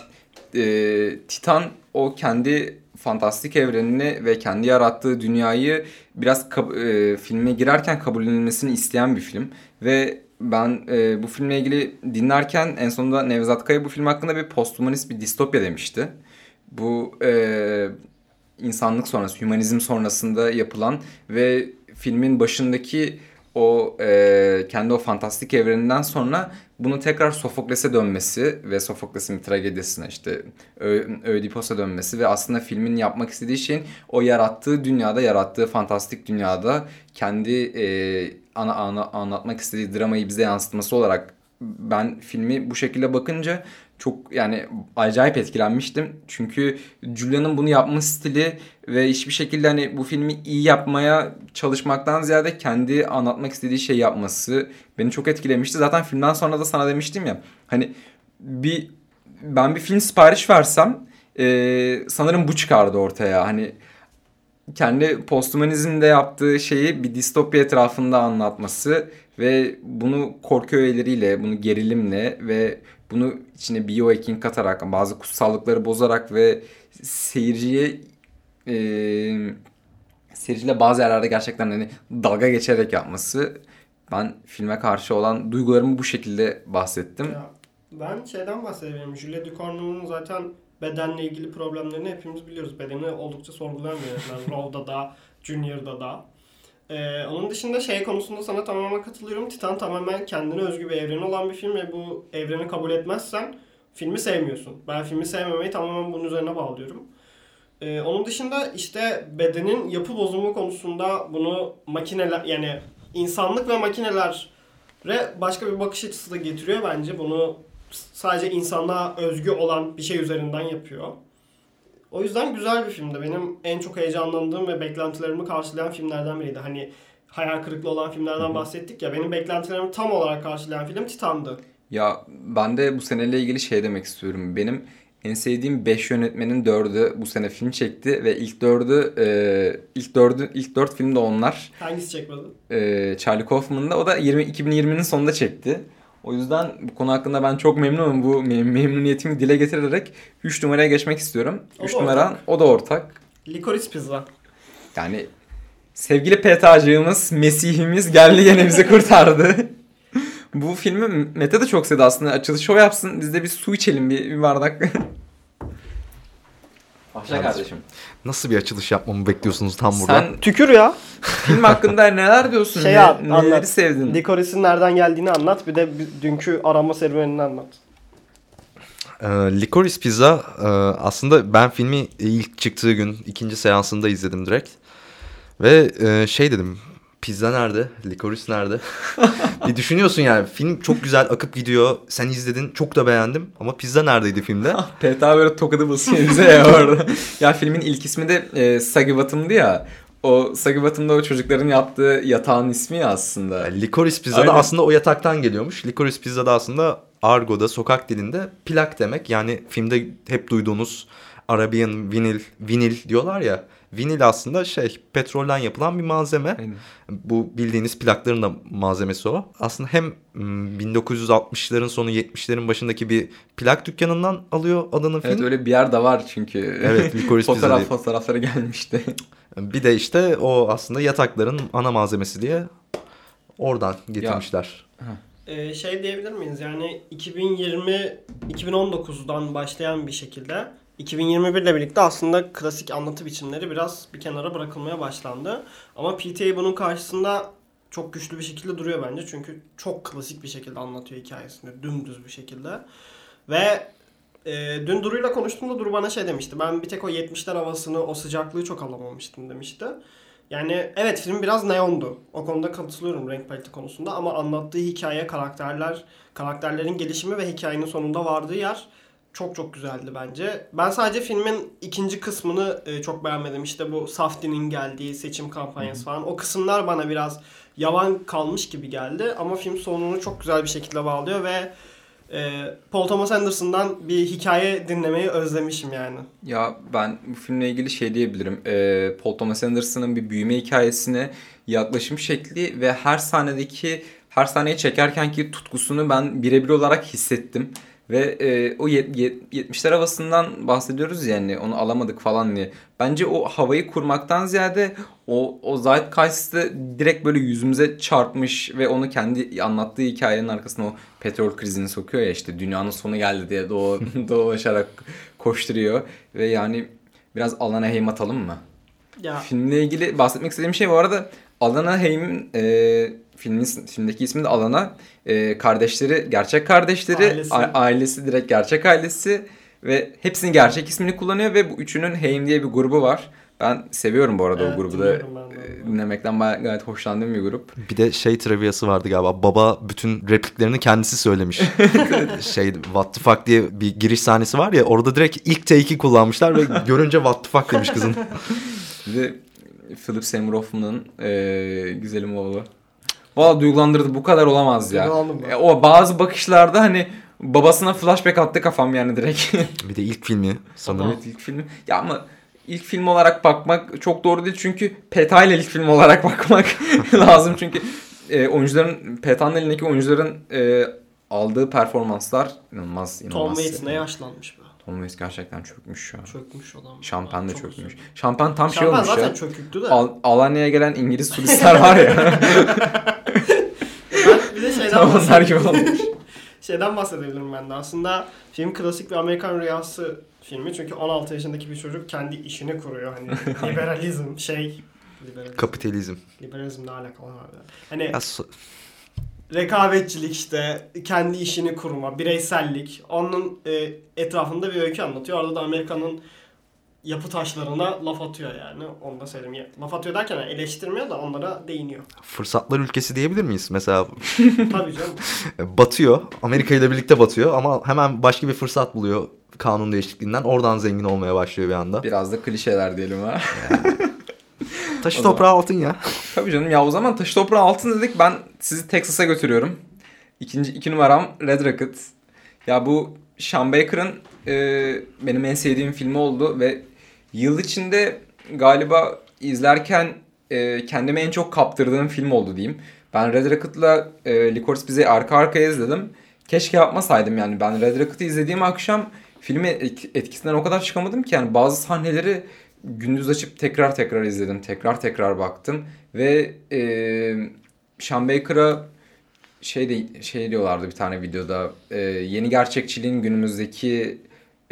e, Titan o kendi fantastik evrenini ve kendi yarattığı dünyayı biraz kab- e, filme girerken kabullenilmesini isteyen bir film. Ve ben e, bu filmle ilgili dinlerken en sonunda Nevzat Kaya bu film hakkında bir posthumanist bir distopya demişti. Bu e, insanlık sonrası, hümanizm sonrasında yapılan ve filmin başındaki o e, kendi o fantastik evreninden sonra bunu tekrar Sofokles'e dönmesi ve Sofokles'in tragedisine işte Ö- Ödipus'a dönmesi ve aslında filmin yapmak istediği şeyin o yarattığı dünyada, yarattığı fantastik dünyada kendi e, ana, ana anlatmak istediği dramayı bize yansıtması olarak ben filmi bu şekilde bakınca çok yani acayip etkilenmiştim. Çünkü Julia'nın bunu yapma stili ve hiçbir şekilde hani bu filmi iyi yapmaya çalışmaktan ziyade kendi anlatmak istediği şey yapması beni çok etkilemişti. Zaten filmden sonra da sana demiştim ya hani bir ben bir film sipariş versem e, sanırım bu çıkardı ortaya. Hani kendi posthumanizmde yaptığı şeyi bir distopya etrafında anlatması ve bunu korku öğeleriyle, bunu gerilimle ve bunu içine biohacking katarak, bazı kutsallıkları bozarak ve seyirciye e, seyirciyle bazı yerlerde gerçekten hani dalga geçerek yapması ben filme karşı olan duygularımı bu şekilde bahsettim. Ya, ben şeyden bahsedebilirim. Julia Ducournau'nun zaten bedenle ilgili problemlerini hepimiz biliyoruz. Bedeni oldukça sorgulayan bir yönetmen. Raw'da da, Junior'da da. Ee, onun dışında şey konusunda sana tamamen katılıyorum. Titan tamamen kendine özgü bir evreni olan bir film ve bu evreni kabul etmezsen filmi sevmiyorsun. Ben filmi sevmemeyi tamamen bunun üzerine bağlıyorum. Ee, onun dışında işte bedenin yapı bozumu konusunda bunu makineler yani insanlık ve makineler başka bir bakış açısı da getiriyor bence. Bunu sadece insanlığa özgü olan bir şey üzerinden yapıyor. O yüzden güzel bir filmdi. Benim en çok heyecanlandığım ve beklentilerimi karşılayan filmlerden biriydi. Hani hayal kırıklığı olan filmlerden bahsettik ya. Benim beklentilerimi tam olarak karşılayan film Titan'dı. Ya ben de bu seneyle ilgili şey demek istiyorum. Benim en sevdiğim 5 yönetmenin 4'ü bu sene film çekti ve ilk 4'ü e, ilk 4'ü ilk 4 film de onlar. Hangisi çekmedi? E, Charlie Kaufman'da o da 20 2020'nin sonunda çekti. O yüzden bu konu hakkında ben çok memnunum. Bu mem- memnuniyetimi dile getirerek 3 numaraya geçmek istiyorum. O 3 da numara ortak. o da ortak. Licorice Pizza. Yani sevgili PTA'cığımız, Mesih'imiz geldi gene bizi kurtardı. Bu filmi Mete de çok sevdi aslında. Açılışı o yapsın. Biz de bir su içelim bir, bir bardak. Başla kardeşim. Nasıl bir açılış yapmamı bekliyorsunuz tam burada? Sen Tükür ya. film hakkında neler diyorsun? Şey Ne- yap, neleri anlat. sevdin? Licorice'in nereden geldiğini anlat. Bir de dünkü arama serüvenini anlat. Ee, Licorice Pizza e, aslında ben filmi ilk çıktığı gün ikinci seansında izledim direkt. Ve e, şey dedim pizza nerede? Licorice nerede? bir düşünüyorsun yani film çok güzel akıp gidiyor. Sen izledin çok da beğendim ama pizza neredeydi filmde? PTA böyle tokadı basıyor bize ya orada. ya filmin ilk ismi de e, Sagi Bottom'du ya. O Sagi Bottom'da o çocukların yaptığı yatağın ismi ya aslında. Licorice Pizza da aslında o yataktan geliyormuş. Licorice Pizza da aslında argoda sokak dilinde plak demek. Yani filmde hep duyduğunuz Arabian vinil, vinil diyorlar ya. Vinil aslında şey petrolden yapılan bir malzeme. Aynen. Bu bildiğiniz plakların da malzemesi o. Aslında hem mm, 1960'ların sonu 70'lerin başındaki bir plak dükkanından alıyor adını film. Evet öyle bir yer de var çünkü. Evet, Licorice Pizza Fotoğraf diye. fotoğrafları gelmişti. Bir de işte o aslında yatakların ana malzemesi diye oradan getirmişler. Ee, şey diyebilir miyiz? Yani 2020 2019'dan başlayan bir şekilde 2021 ile birlikte aslında klasik anlatı biçimleri biraz bir kenara bırakılmaya başlandı. Ama PTA bunun karşısında çok güçlü bir şekilde duruyor bence. Çünkü çok klasik bir şekilde anlatıyor hikayesini. Dümdüz bir şekilde. Ve e, dün Duru'yla konuştuğumda Duru bana şey demişti. Ben bir tek o 70'ler havasını, o sıcaklığı çok alamamıştım demişti. Yani evet film biraz neondu. O konuda katılıyorum renk paleti konusunda ama anlattığı hikaye, karakterler, karakterlerin gelişimi ve hikayenin sonunda vardığı yer çok çok güzeldi bence. Ben sadece filmin ikinci kısmını e, çok beğenmedim. İşte bu Safdie'nin geldiği seçim kampanyası falan. O kısımlar bana biraz yavan kalmış gibi geldi. Ama film sonunu çok güzel bir şekilde bağlıyor ve e, Paul Thomas Anderson'dan bir hikaye dinlemeyi özlemişim yani. Ya ben bu filmle ilgili şey diyebilirim. Ee, Paul Thomas Anderson'ın bir büyüme hikayesine yaklaşım şekli ve her sahnedeki her sahneyi çekerkenki tutkusunu ben birebir olarak hissettim. Ve e, o yet- yet- 70'ler havasından bahsediyoruz yani onu alamadık falan diye. Bence o havayı kurmaktan ziyade o, o Zeitgeist'ı direkt böyle yüzümüze çarpmış ve onu kendi anlattığı hikayenin arkasına o petrol krizini sokuyor ya işte dünyanın sonu geldi diye doğu, dolaşarak koşturuyor. Ve yani biraz Alana Haim atalım mı? Ya Filmle ilgili bahsetmek istediğim şey bu arada Alana Haim'in e, filmin, filmdeki ismi de Alana. E, kardeşleri gerçek kardeşleri. Ailesi. a- ailesi direkt gerçek ailesi. Ve hepsinin gerçek ismini kullanıyor ve bu üçünün Haim diye bir grubu var. Ben seviyorum bu arada Evet, o grubu da. ben E, onu. Dinlemekten bayağı- gayet hoşlandığım bir grup. Bir de şey triviyası vardı galiba. Baba bütün repliklerini kendisi söylemiş. şey what the fuck diye bir giriş sahnesi var ya orada direkt ilk take'i kullanmışlar ve görünce what the fuck demiş kızın. Bir de Philip Seymour Hoffman'ın e, güzelim oğlu. Valla duygulandırdı. Bu kadar olamaz ya. E, o bazı bakışlarda hani babasına flashback attı kafam yani direkt. Bir de ilk filmi sanırım. Evet ilk film. Ya ama ilk film olarak bakmak çok doğru değil çünkü PETA ile ilk film olarak bakmak lazım çünkü e, oyuncuların PETA'nın elindeki oyuncuların e, aldığı performanslar inanılmaz inanılmaz. Tom Waits ne yaşlanmış be. Waits gerçekten çökmüş şu an. Çökmüş adam. Şampen de çökmüş. üzüldüm. Şampen tam şey Şampen olmuş zaten ya. çöküktü de. Al Alanya'ya gelen İngiliz turistler var ya. Ben bir de şeyden tam onlar bahsedeyim. gibi olmuş. Şeyden bahsedebilirim ben de. Aslında film klasik bir Amerikan rüyası filmi. Çünkü 16 yaşındaki bir çocuk kendi işini kuruyor. Hani liberalizm şey liberalizm. Kapitalizm. liberalizm ne alakalı abi? Hani Ya, so- rekabetçilik işte, kendi işini kurma, bireysellik. Onun e, etrafında bir öykü anlatıyor. Orada da Amerika'nın yapı taşlarına laf atıyor yani. Onu da söyleyeyim. Laf atıyor derken yani eleştirmiyor da onlara değiniyor. fırsatlar ülkesi diyebilir miyiz? Mesela Tabii canım. batıyor. Amerika ile birlikte batıyor ama hemen başka bir fırsat buluyor kanun değişikliğinden. Oradan zengin olmaya başlıyor bir anda. Biraz da klişeler diyelim ha. Taşı O zaman- toprağı altın ya. Tabii canım ya o zaman taşı toprağı altın dedik ben sizi Texas'a götürüyorum. İkinci iki numaram Red Rocket. Ya bu Sean Baker'ın e, benim en sevdiğim filmi oldu ve yıl içinde galiba izlerken e, kendime en çok kaptırdığım film oldu diyeyim. Ben Red Rocket'la e, Licorice Pizzac'ı arka arkaya izledim. Keşke yapmasaydım yani. Ben Red Rocket'ı izlediğim akşam filmi et- etkisinden o kadar çıkamadım ki yani bazı sahneleri gündüz açıp tekrar tekrar izledim. Tekrar tekrar baktım ve e, Sean Baker'a şey de, şey diyorlardı bir tane videoda e, yeni gerçekçiliğin günümüzdeki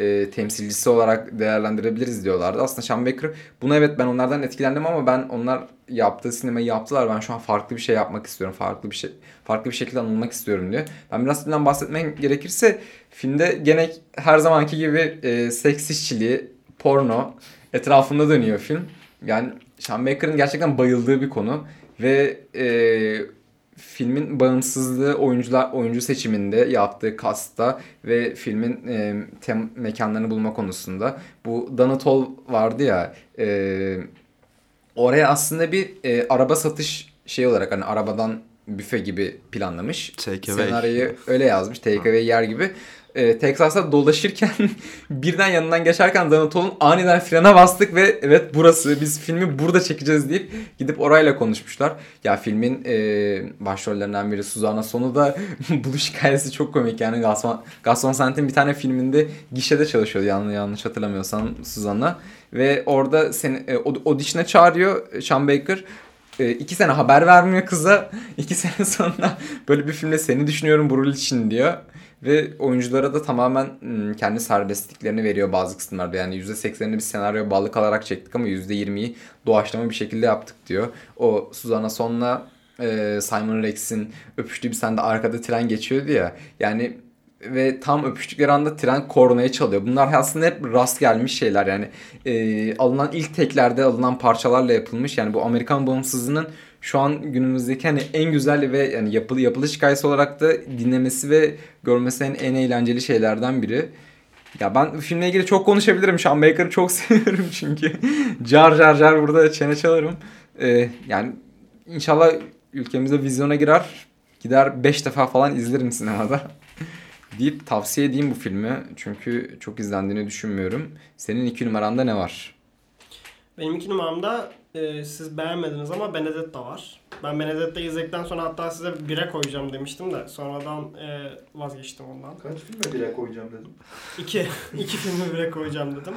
e, temsilcisi olarak değerlendirebiliriz diyorlardı. Aslında Sean Baker buna evet ben onlardan etkilendim ama ben onlar yaptığı sinemayı yaptılar. Ben şu an farklı bir şey yapmak istiyorum. Farklı bir şey farklı bir şekilde anılmak istiyorum diyor. Ben biraz filmden bahsetmek gerekirse filmde gene her zamanki gibi e, seks işçiliği, porno etrafında dönüyor film. Yani Sean Baker'ın gerçekten bayıldığı bir konu ve e, filmin bağımsızlığı oyuncular oyuncu seçiminde yaptığı kasta ve filmin e, tem, mekanlarını bulma konusunda bu Donatol vardı ya e, oraya aslında bir e, araba satış şey olarak hani arabadan büfe gibi planlamış. Take away. Senaryoyu öyle yazmış. Take away yer gibi. E, Texas'ta dolaşırken birden yanından geçerken Donatol'un aniden frene bastık ve evet burası biz filmi burada çekeceğiz deyip gidip orayla konuşmuşlar. Ya filmin e, başrollerinden biri Suzanna Sonu da buluş hikayesi çok komik yani Gaston, Gaston Sant'in bir tane filminde gişede çalışıyordu yanlış, yanlış hatırlamıyorsam Suzanna ve orada seni e, aud- audition'a çağırıyor Sean Baker e, iki sene haber vermiyor kıza. İki sene sonra böyle bir filmde seni düşünüyorum bu rol için diyor. Ve oyunculara da tamamen hmm, kendi serbestliklerini veriyor bazı kısımlarda. Yani %80'ini biz senaryoya bağlı kalarak çektik ama %20'yi doğaçlama bir şekilde yaptık diyor. O Suzanna Son'la e, Simon Rex'in öpüştüğü bir sende arkada tren geçiyordu ya. Yani ve tam öpüştükleri anda tren kornaya çalıyor. Bunlar aslında hep rast gelmiş şeyler yani. E, alınan ilk teklerde alınan parçalarla yapılmış. Yani bu Amerikan bağımsızlığının şu an günümüzdeki hani en güzel ve yani yapılı yapılış hikayesi olarak da dinlemesi ve görmesi en, en eğlenceli şeylerden biri. Ya ben filmle ilgili çok konuşabilirim. Sean Baker'ı çok seviyorum çünkü. car car car burada çene çalarım. Ee, yani inşallah ülkemize vizyona girer. Gider 5 defa falan izlerim sinemada. deyip tavsiye edeyim bu filmi. Çünkü çok izlendiğini düşünmüyorum. Senin iki numaranda ne var? Benim iki numaramda e, siz beğenmediniz ama Benedetta var. Ben Benedetta'yı izledikten sonra hatta size bire koyacağım demiştim de sonradan e, vazgeçtim ondan. Kaç filme bile koyacağım dedim. İki, iki filmi bire koyacağım dedim.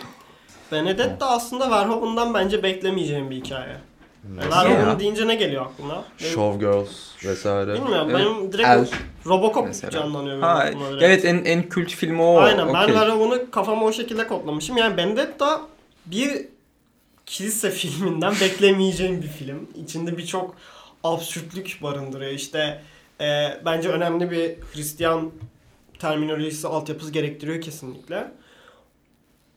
Benedetta aslında Verhoeven'dan bence beklemeyeceğim bir hikaye. Verhoeven deyince ne geliyor aklına? Showgirls vesaire. Bilmiyorum Evet. benim direkt El Robocop mesela. canlanıyor benim Ha, direkt. evet en en kült filmi o. Aynen ben Okey. Verhoeven'ı kafama o şekilde kodlamışım. Yani Benedetta bir kilise filminden beklemeyeceğim bir film. İçinde birçok absürtlük barındırıyor. İşte e, bence önemli bir Hristiyan terminolojisi altyapısı gerektiriyor kesinlikle.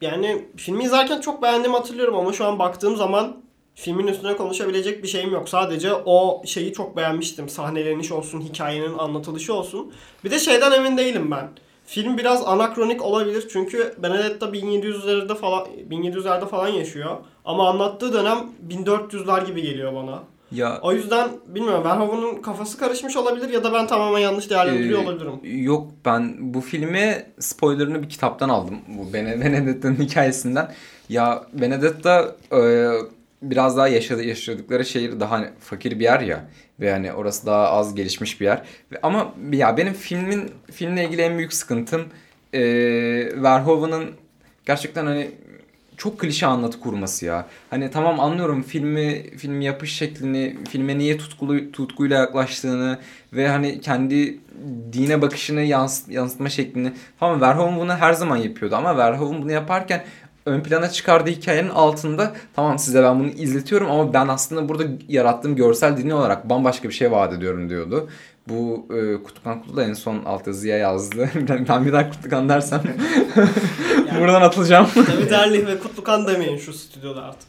Yani filmi izlerken çok beğendiğimi hatırlıyorum ama şu an baktığım zaman filmin üstüne konuşabilecek bir şeyim yok. Sadece o şeyi çok beğenmiştim. Sahneleniş olsun, hikayenin anlatılışı olsun. Bir de şeyden emin değilim ben. Film biraz anakronik olabilir çünkü Benedetta 1700'lerde falan 1700'lerde falan yaşıyor. Ama anlattığı dönem 1400'ler gibi geliyor bana. Ya O yüzden bilmiyorum Verhoeven'ın kafası karışmış olabilir ya da ben tamamen yanlış değerlendiriyor Ee, olabilirim. Yok ben bu filmi spoilerını bir kitaptan aldım. Bu Bene- Benedetta'nın hikayesinden. Ya Benedetta e, biraz daha yaşadı, yaşadıkları şehir daha hani fakir bir yer ya. Ve hani orası daha az gelişmiş bir yer. Ama ya benim filmin filmle ilgili en büyük sıkıntım e, Verhoeven'ın gerçekten hani çok klişe anlatı kurması ya. Hani tamam anlıyorum filmi filmi yapış şeklini, filme niye tutkulu tutkuyla yaklaştığını ve hani kendi dine bakışını yans, yansıtma şeklini falan Verhoeven bunu her zaman yapıyordu ama Verhoeven bunu yaparken ön plana çıkardığı hikayenin altında tamam size ben bunu izletiyorum ama ben aslında burada yarattığım görsel dinle olarak bambaşka bir şey vaat ediyorum diyordu. Bu e, Kutlukan Kutlu da en son altyazıya yazdı. ben, bir daha Kutlukan dersem buradan atılacağım. David Erlich ve Kutlukan demeyin şu stüdyoda artık.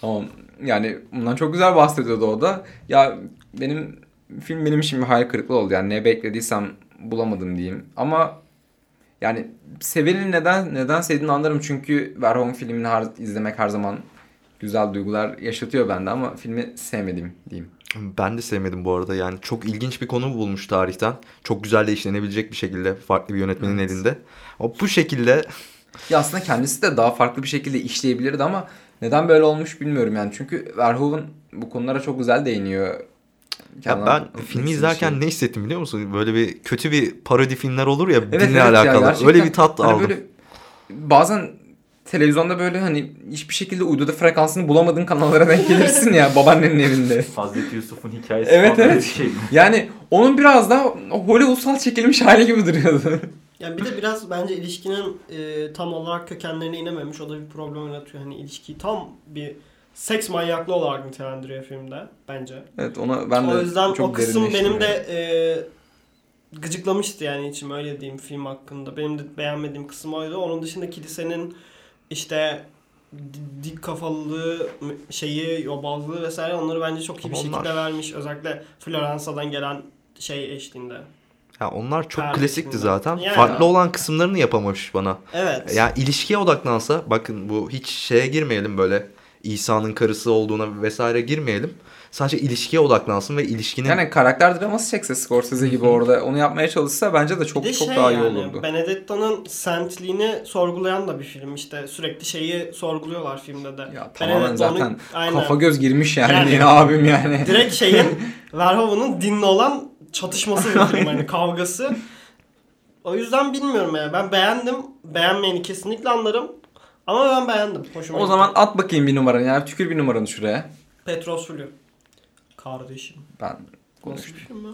Tamam. Yani bundan çok güzel bahsediyordu o da. Ya benim film benim için bir hayal kırıklığı oldu. Yani ne beklediysem bulamadım diyeyim. Ama yani seveni neden neden sevdiğini anlarım. Çünkü Verhoeven filmini her, izlemek her zaman güzel duygular yaşatıyor bende ama filmi sevmedim diyeyim. Ben de sevmedim bu arada yani çok ilginç bir konu bulmuş tarihten. Çok güzel de işlenebilecek bir şekilde farklı bir yönetmenin Evet. elinde. O bu şekilde Ya aslında kendisi de daha farklı bir şekilde işleyebilirdi ama neden böyle olmuş bilmiyorum yani. Çünkü Verhoeven bu konulara çok güzel değiniyor. Ya ben filmi izlerken şey. ne hissettim biliyor musun? Böyle bir kötü bir parodi filmler olur ya Evet, dinle evet ya, alakalı. gerçekten. Öyle bir tat Hani aldım. Böyle bazen televizyonda böyle hani hiçbir şekilde uyduda frekansını bulamadığın kanallara denk gelirsin ya babaannenin evinde. Hazreti Yusuf'un hikayesi Evet, falan evet. şey mi? Yani onun biraz daha Hollywoodsal çekilmiş hali gibi duruyordu. Yani bir de biraz bence ilişkinin e, tam olarak kökenlerine inememiş. O da bir problem yaratıyor. Hani ilişkiyi tam bir seks manyaklığı olarak nitelendiriyor filmde bence. Evet ona ben de o yüzden çok o kısım benim de e, gıcıklamıştı yani içim öyle diyeyim film hakkında. Benim de beğenmediğim kısım oydu. Onun dışında kilisenin işte di- dik kafalılığı, şeyi, yobazlığı vesaire onları bence çok iyi bir onlar- şekilde vermiş. Özellikle Floransa'dan gelen şey eşliğinde. Ya onlar çok Kardeşim klasikti de. zaten. Yani. Farklı olan kısımlarını yapamamış bana. Evet. Ya ilişkiye odaklansa bakın bu hiç şeye girmeyelim böyle İsa'nın karısı olduğuna vesaire girmeyelim. Sadece ilişkiye odaklansın ve ilişkinin Yani karakter draması çekse Scorsese gibi orada onu yapmaya çalışsa bence de çok de çok şey daha iyi yani, olurdu. Benedetta'nın sentliğini sorgulayan da bir film. İşte sürekli şeyi sorguluyorlar filmde de. Ya tamamen zaten aynen. kafa göz girmiş yani, Yani- yine abim yani. Direkt şeyin Verhoeven'ın dinle olan çatışması bir film hani kavgası. O yüzden bilmiyorum ya. Ben beğendim. Beğenmeyeni kesinlikle anlarım. Ama ben beğendim. Hoşuma O gitti. zaman at bakayım bir numaranı ya. Tükür bir numaranı şuraya. Petros Fulio. Kardeşim. Ben Nasıl konuştum. bir film ya?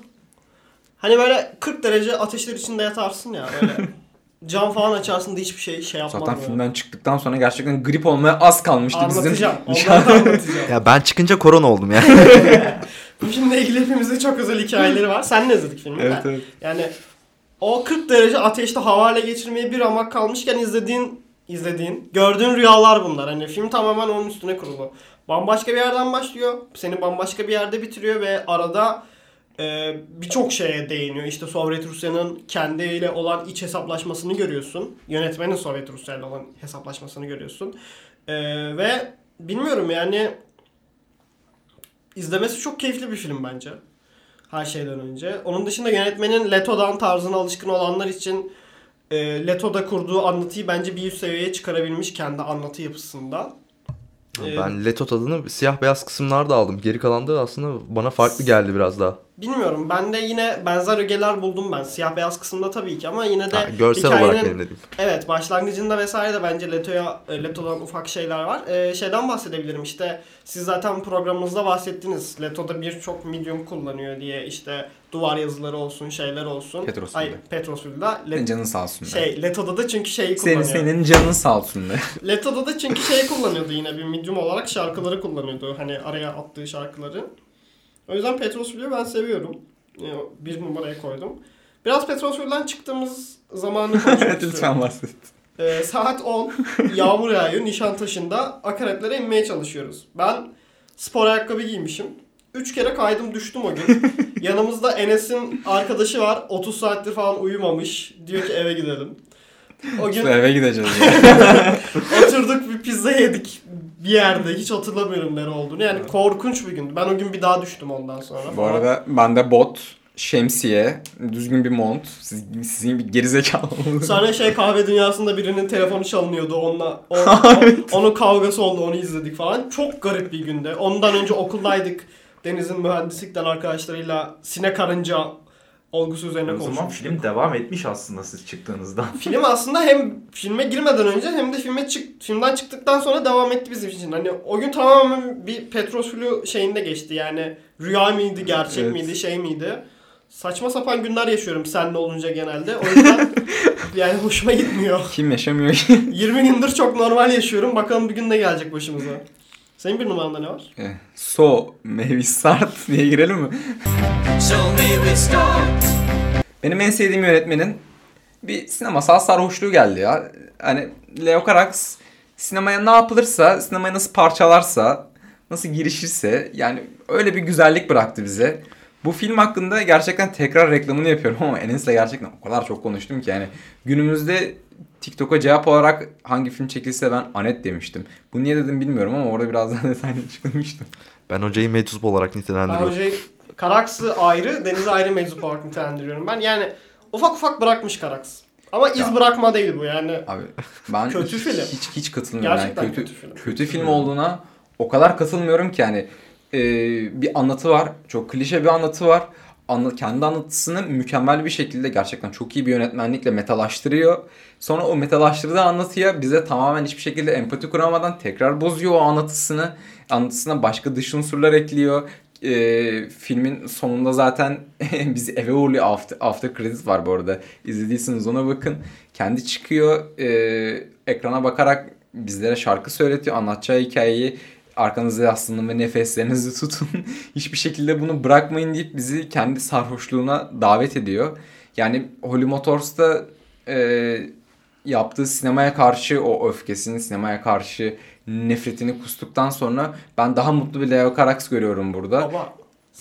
Hani böyle 40 derece ateşler içinde yatarsın ya böyle. Cam falan açarsın da hiçbir şey şey yapmaz. Zaten böyle. filmden çıktıktan sonra gerçekten grip olmaya az kalmıştı bizim. Anlatacağım. Onları da anlatacağım. ya ben çıkınca korona oldum yani. Bu filmle ilgili hepimizin çok özel hikayeleri var. Sen ne izledik filmi? Evet Ben- evet. Yani o 40 derece ateşte havale geçirmeye bir ramak kalmışken izlediğin izlediğin, gördüğün rüyalar bunlar. Hani film tamamen onun üstüne kurulu. Bambaşka bir yerden başlıyor. Seni bambaşka bir yerde bitiriyor ve arada e, birçok şeye değiniyor. İşte Sovyet Rusya'nın kendiyle olan iç hesaplaşmasını görüyorsun. Yönetmenin Sovyet Rusya ile olan hesaplaşmasını görüyorsun. E, ve bilmiyorum yani izlemesi çok keyifli bir film bence. Her şeyden önce. Onun dışında yönetmenin Leto'dan tarzına alışkın olanlar için e, Leto'da kurduğu anlatıyı bence bir üst seviyeye çıkarabilmiş kendi anlatı yapısında. E, Ben Leto tadını siyah beyaz kısımlarda aldım. Geri kalan da aslında bana farklı geldi biraz daha. Bilmiyorum. Ben de yine benzer ögeler buldum ben. Siyah beyaz kısımda tabii ki ama yine de Ha, görsel hikayenin- olarak benim dediğim. Evet başlangıcında vesaire de bence Leto'ya e, Leto'dan ufak şeyler var. E, şeyden bahsedebilirim işte siz zaten programımızda bahsettiniz. Leto'da birçok medium kullanıyor diye işte duvar yazıları olsun şeyler olsun. Petrosül'de. Ay Petrosül'de. Senin Le- canın sağ olsun. şey Leto'da da çünkü şeyi senin, kullanıyor. senin canın sağ olsun. be. Leto'da da çünkü şey kullanıyordu yine bir medium olarak şarkıları kullanıyordu. Hani araya attığı şarkıları. O yüzden Petrosül'ü ben seviyorum. E, Bir numaraya koydum. Biraz Petrosül'den çıktığımız zamanı istiyorum. lütfen bahset. Ee, saat 10. Yağmur yağıyor. Nişantaşı'nda akaretlere inmeye çalışıyoruz. Ben spor ayakkabı giymişim. 3 kere kaydım düştüm o gün. Yanımızda Enes'in arkadaşı var. 30 saattir falan uyumamış. Diyor ki eve gidelim. O gün Eve gideceğiz. oturduk bir pizza yedik bir yerde. Hiç hatırlamıyorum nere olduğunu. Yani korkunç bir gündü. Ben o gün bir daha düştüm ondan sonra. Bu arada bende bot, şemsiye, düzgün bir mont. Siz, sizin bir gerizekalı. Sonra şey kahve dünyasında birinin telefonu çalınıyordu. Onunla o, o- onun kavgası oldu. Onu izledik falan. Çok garip bir günde. Ondan önce okuldaydık. Deniz'in mühendislikten arkadaşlarıyla sine karınca olgusu üzerine O zaman konuşmuştuk. film devam etmiş aslında siz çıktığınızda. Film aslında hem filme girmeden önce hem de filme çık filmden çıktıktan sonra devam etti bizim için. Hani o gün tamamen bir Petrosülü şeyinde geçti. Yani rüya mıydı, gerçek Evet. miydi, şey miydi? Saçma sapan günler yaşıyorum seninle olunca genelde. O yüzden yani hoşuma gitmiyor. Kim yaşamıyor ki? 20 gündür çok normal yaşıyorum. Bakalım bir gün ne gelecek başımıza. Senin bir numaranda ne var? Eh, so, maybe start diye girelim mi? So may we start. Benim en sevdiğim yönetmenin bir sinemasal sarhoşluğu geldi ya. Hani Leo Carax sinemaya ne yapılırsa, sinemaya nasıl parçalarsa, nasıl girişirse yani öyle bir güzellik bıraktı bize. Bu film hakkında gerçekten tekrar reklamını yapıyorum ama Enes'le gerçekten o kadar çok konuştum ki yani günümüzde TikTok'a cevap olarak hangi film çekilse ben Anet demiştim. Bu niye dedim bilmiyorum ama orada biraz daha detaylı açıklamıştım. Ben hocayı meczup olarak Ben nitelendiriyorum. hocayı Karaks'ı ayrı, Deniz'i ayrı meczup olarak nitelendiriyorum. Ben yani ufak ufak bırakmış Karaks. Ama iz Ya. bırakma değil bu yani. Abi ben Kötü film. hiç hiç katılmıyorum. Gerçekten yani kötü, kötü, film. kötü film olduğuna o kadar katılmıyorum ki yani e, bir anlatı var. Çok klişe bir anlatı var. Anla, kendi anlatısını mükemmel bir şekilde gerçekten çok iyi bir yönetmenlikle metalaştırıyor. Sonra o metalaştırdığı anlatıya bize tamamen hiçbir şekilde empati kuramadan tekrar bozuyor o anlatısını. Anlatısına başka dış unsurlar ekliyor. E, filmin sonunda zaten bizi eve uğurluyor. After, after credit var bu arada. İzlediyseniz ona bakın. Kendi çıkıyor. E, ekrana bakarak bizlere şarkı söyletiyor. Anlatacağı hikayeyi arkanızda yaslanın ve nefeslerinizi tutun. Hiçbir şekilde bunu bırakmayın deyip bizi kendi sarhoşluğuna davet ediyor. Yani Holly Motors'ta e, yaptığı sinemaya karşı o öfkesini, sinemaya karşı nefretini kustuktan sonra ben daha mutlu bir Leo Carax görüyorum burada. Baba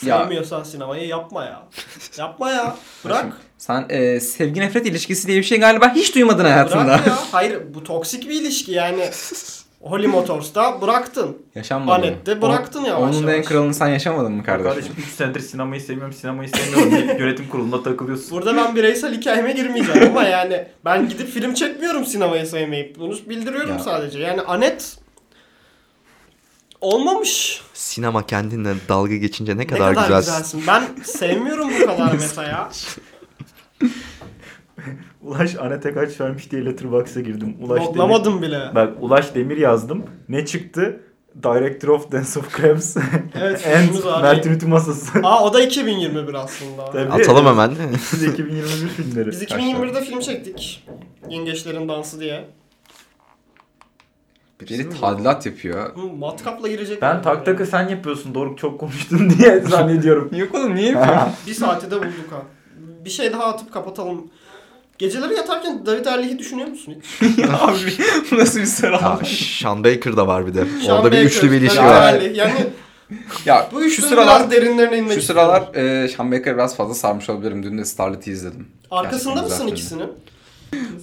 Ya. sevmiyorsan sinemayı yapma ya. yapma ya. Bırak. Sen e, sevgi nefret ilişkisi diye bir şey galiba hiç duymadın hayatında. Bırak ya. Hayır bu toksik bir ilişki yani. Holly Motors'ta bıraktın. Yaşanmadı. Anette bıraktın O- yavaş Onun da en yavaş. kralını sen yaşamadın mı kardeşim? Kardeşim 3 senedir sinemayı sevmiyorum, sinemayı sevmiyorum diye yönetim kurulunda takılıyorsun. Burada ben bireysel hikayeme girmeyeceğim ama yani ben gidip film çekmiyorum sinemayı sevmeyip. Bunu bildiriyorum Ya. sadece. Yani Anet olmamış. Sinema kendinle dalga geçince ne Ne kadar, kadar, güzelsin. güzelsin. Ben sevmiyorum bu kadar meta ya. Ulaş Anet'e kaç vermiş diye Letterboxd'a girdim. Ulaş Demir... Notlamadım bile. Bak Ulaş Demir yazdım. Ne çıktı? Director of Dance of Crabs Evet, filmimiz var. Mert Ünitü Masası. Aa o da 2021 aslında. Tabii. Atalım hemen. Siz 2021 filmleri. Biz 2021'de film çektik. Yengeçlerin Dansı diye. Biri tadilat yapıyor. Hı, Matkapla girecek. Ben tak takı sen yapıyorsun Doruk çok konuştun diye zannediyorum. Yok oğlum niye yapıyorsun? Bir saati de bulduk ha. Bir şey daha atıp kapatalım. Geceleri yatarken David Erlich'i düşünüyor musun hiç? Abi bu nasıl bir soru abi? Sean Baker da var bir de. Sean Orada bir Baker, üçlü bir ilişki David var. Erlich. Yani Ya bu şu sıralar biraz derinlerine inmek şu istiyorum. sıralar e, Sean Baker'ı biraz fazla sarmış olabilirim. Dün de Starlet'i izledim. Arkasında Gerçekten mısın güzel ikisinin?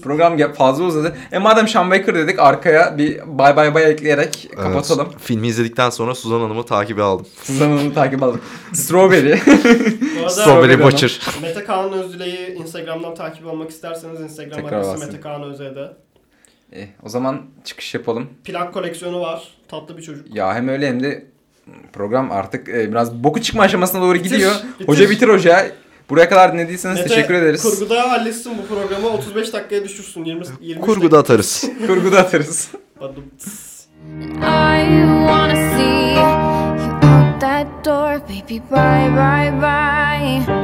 Program ge- fazla uzadı. E madem Sean Baker dedik arkaya bir bay bay bay ekleyerek kapatalım. Evet, filmi izledikten sonra Suzan Hanım'ı takibe aldım. Suzan Hanım'ı takip aldık. Strawberry. Strawberry. Butcher. Mete Kaan Özdilek'i Instagram'dan takip almak isterseniz Instagram Tekrar adresi. Mete Kaan Özde'de. e, o zaman çıkış yapalım. Plak koleksiyonu var. Tatlı bir çocuk. Ya hem öyle hem de program artık e, biraz boku çıkma aşamasına doğru gidiyor. bitir. Hoca bitir hoca. Buraya kadar dinlediyseniz Mete, teşekkür ederiz. Kurguda halletsin bu programı 35 dakikaya düşürsün. 20 23 Kurguda atarız. Kurguda atarız. I wanna see you out that door, baby. Bye, bye, bye.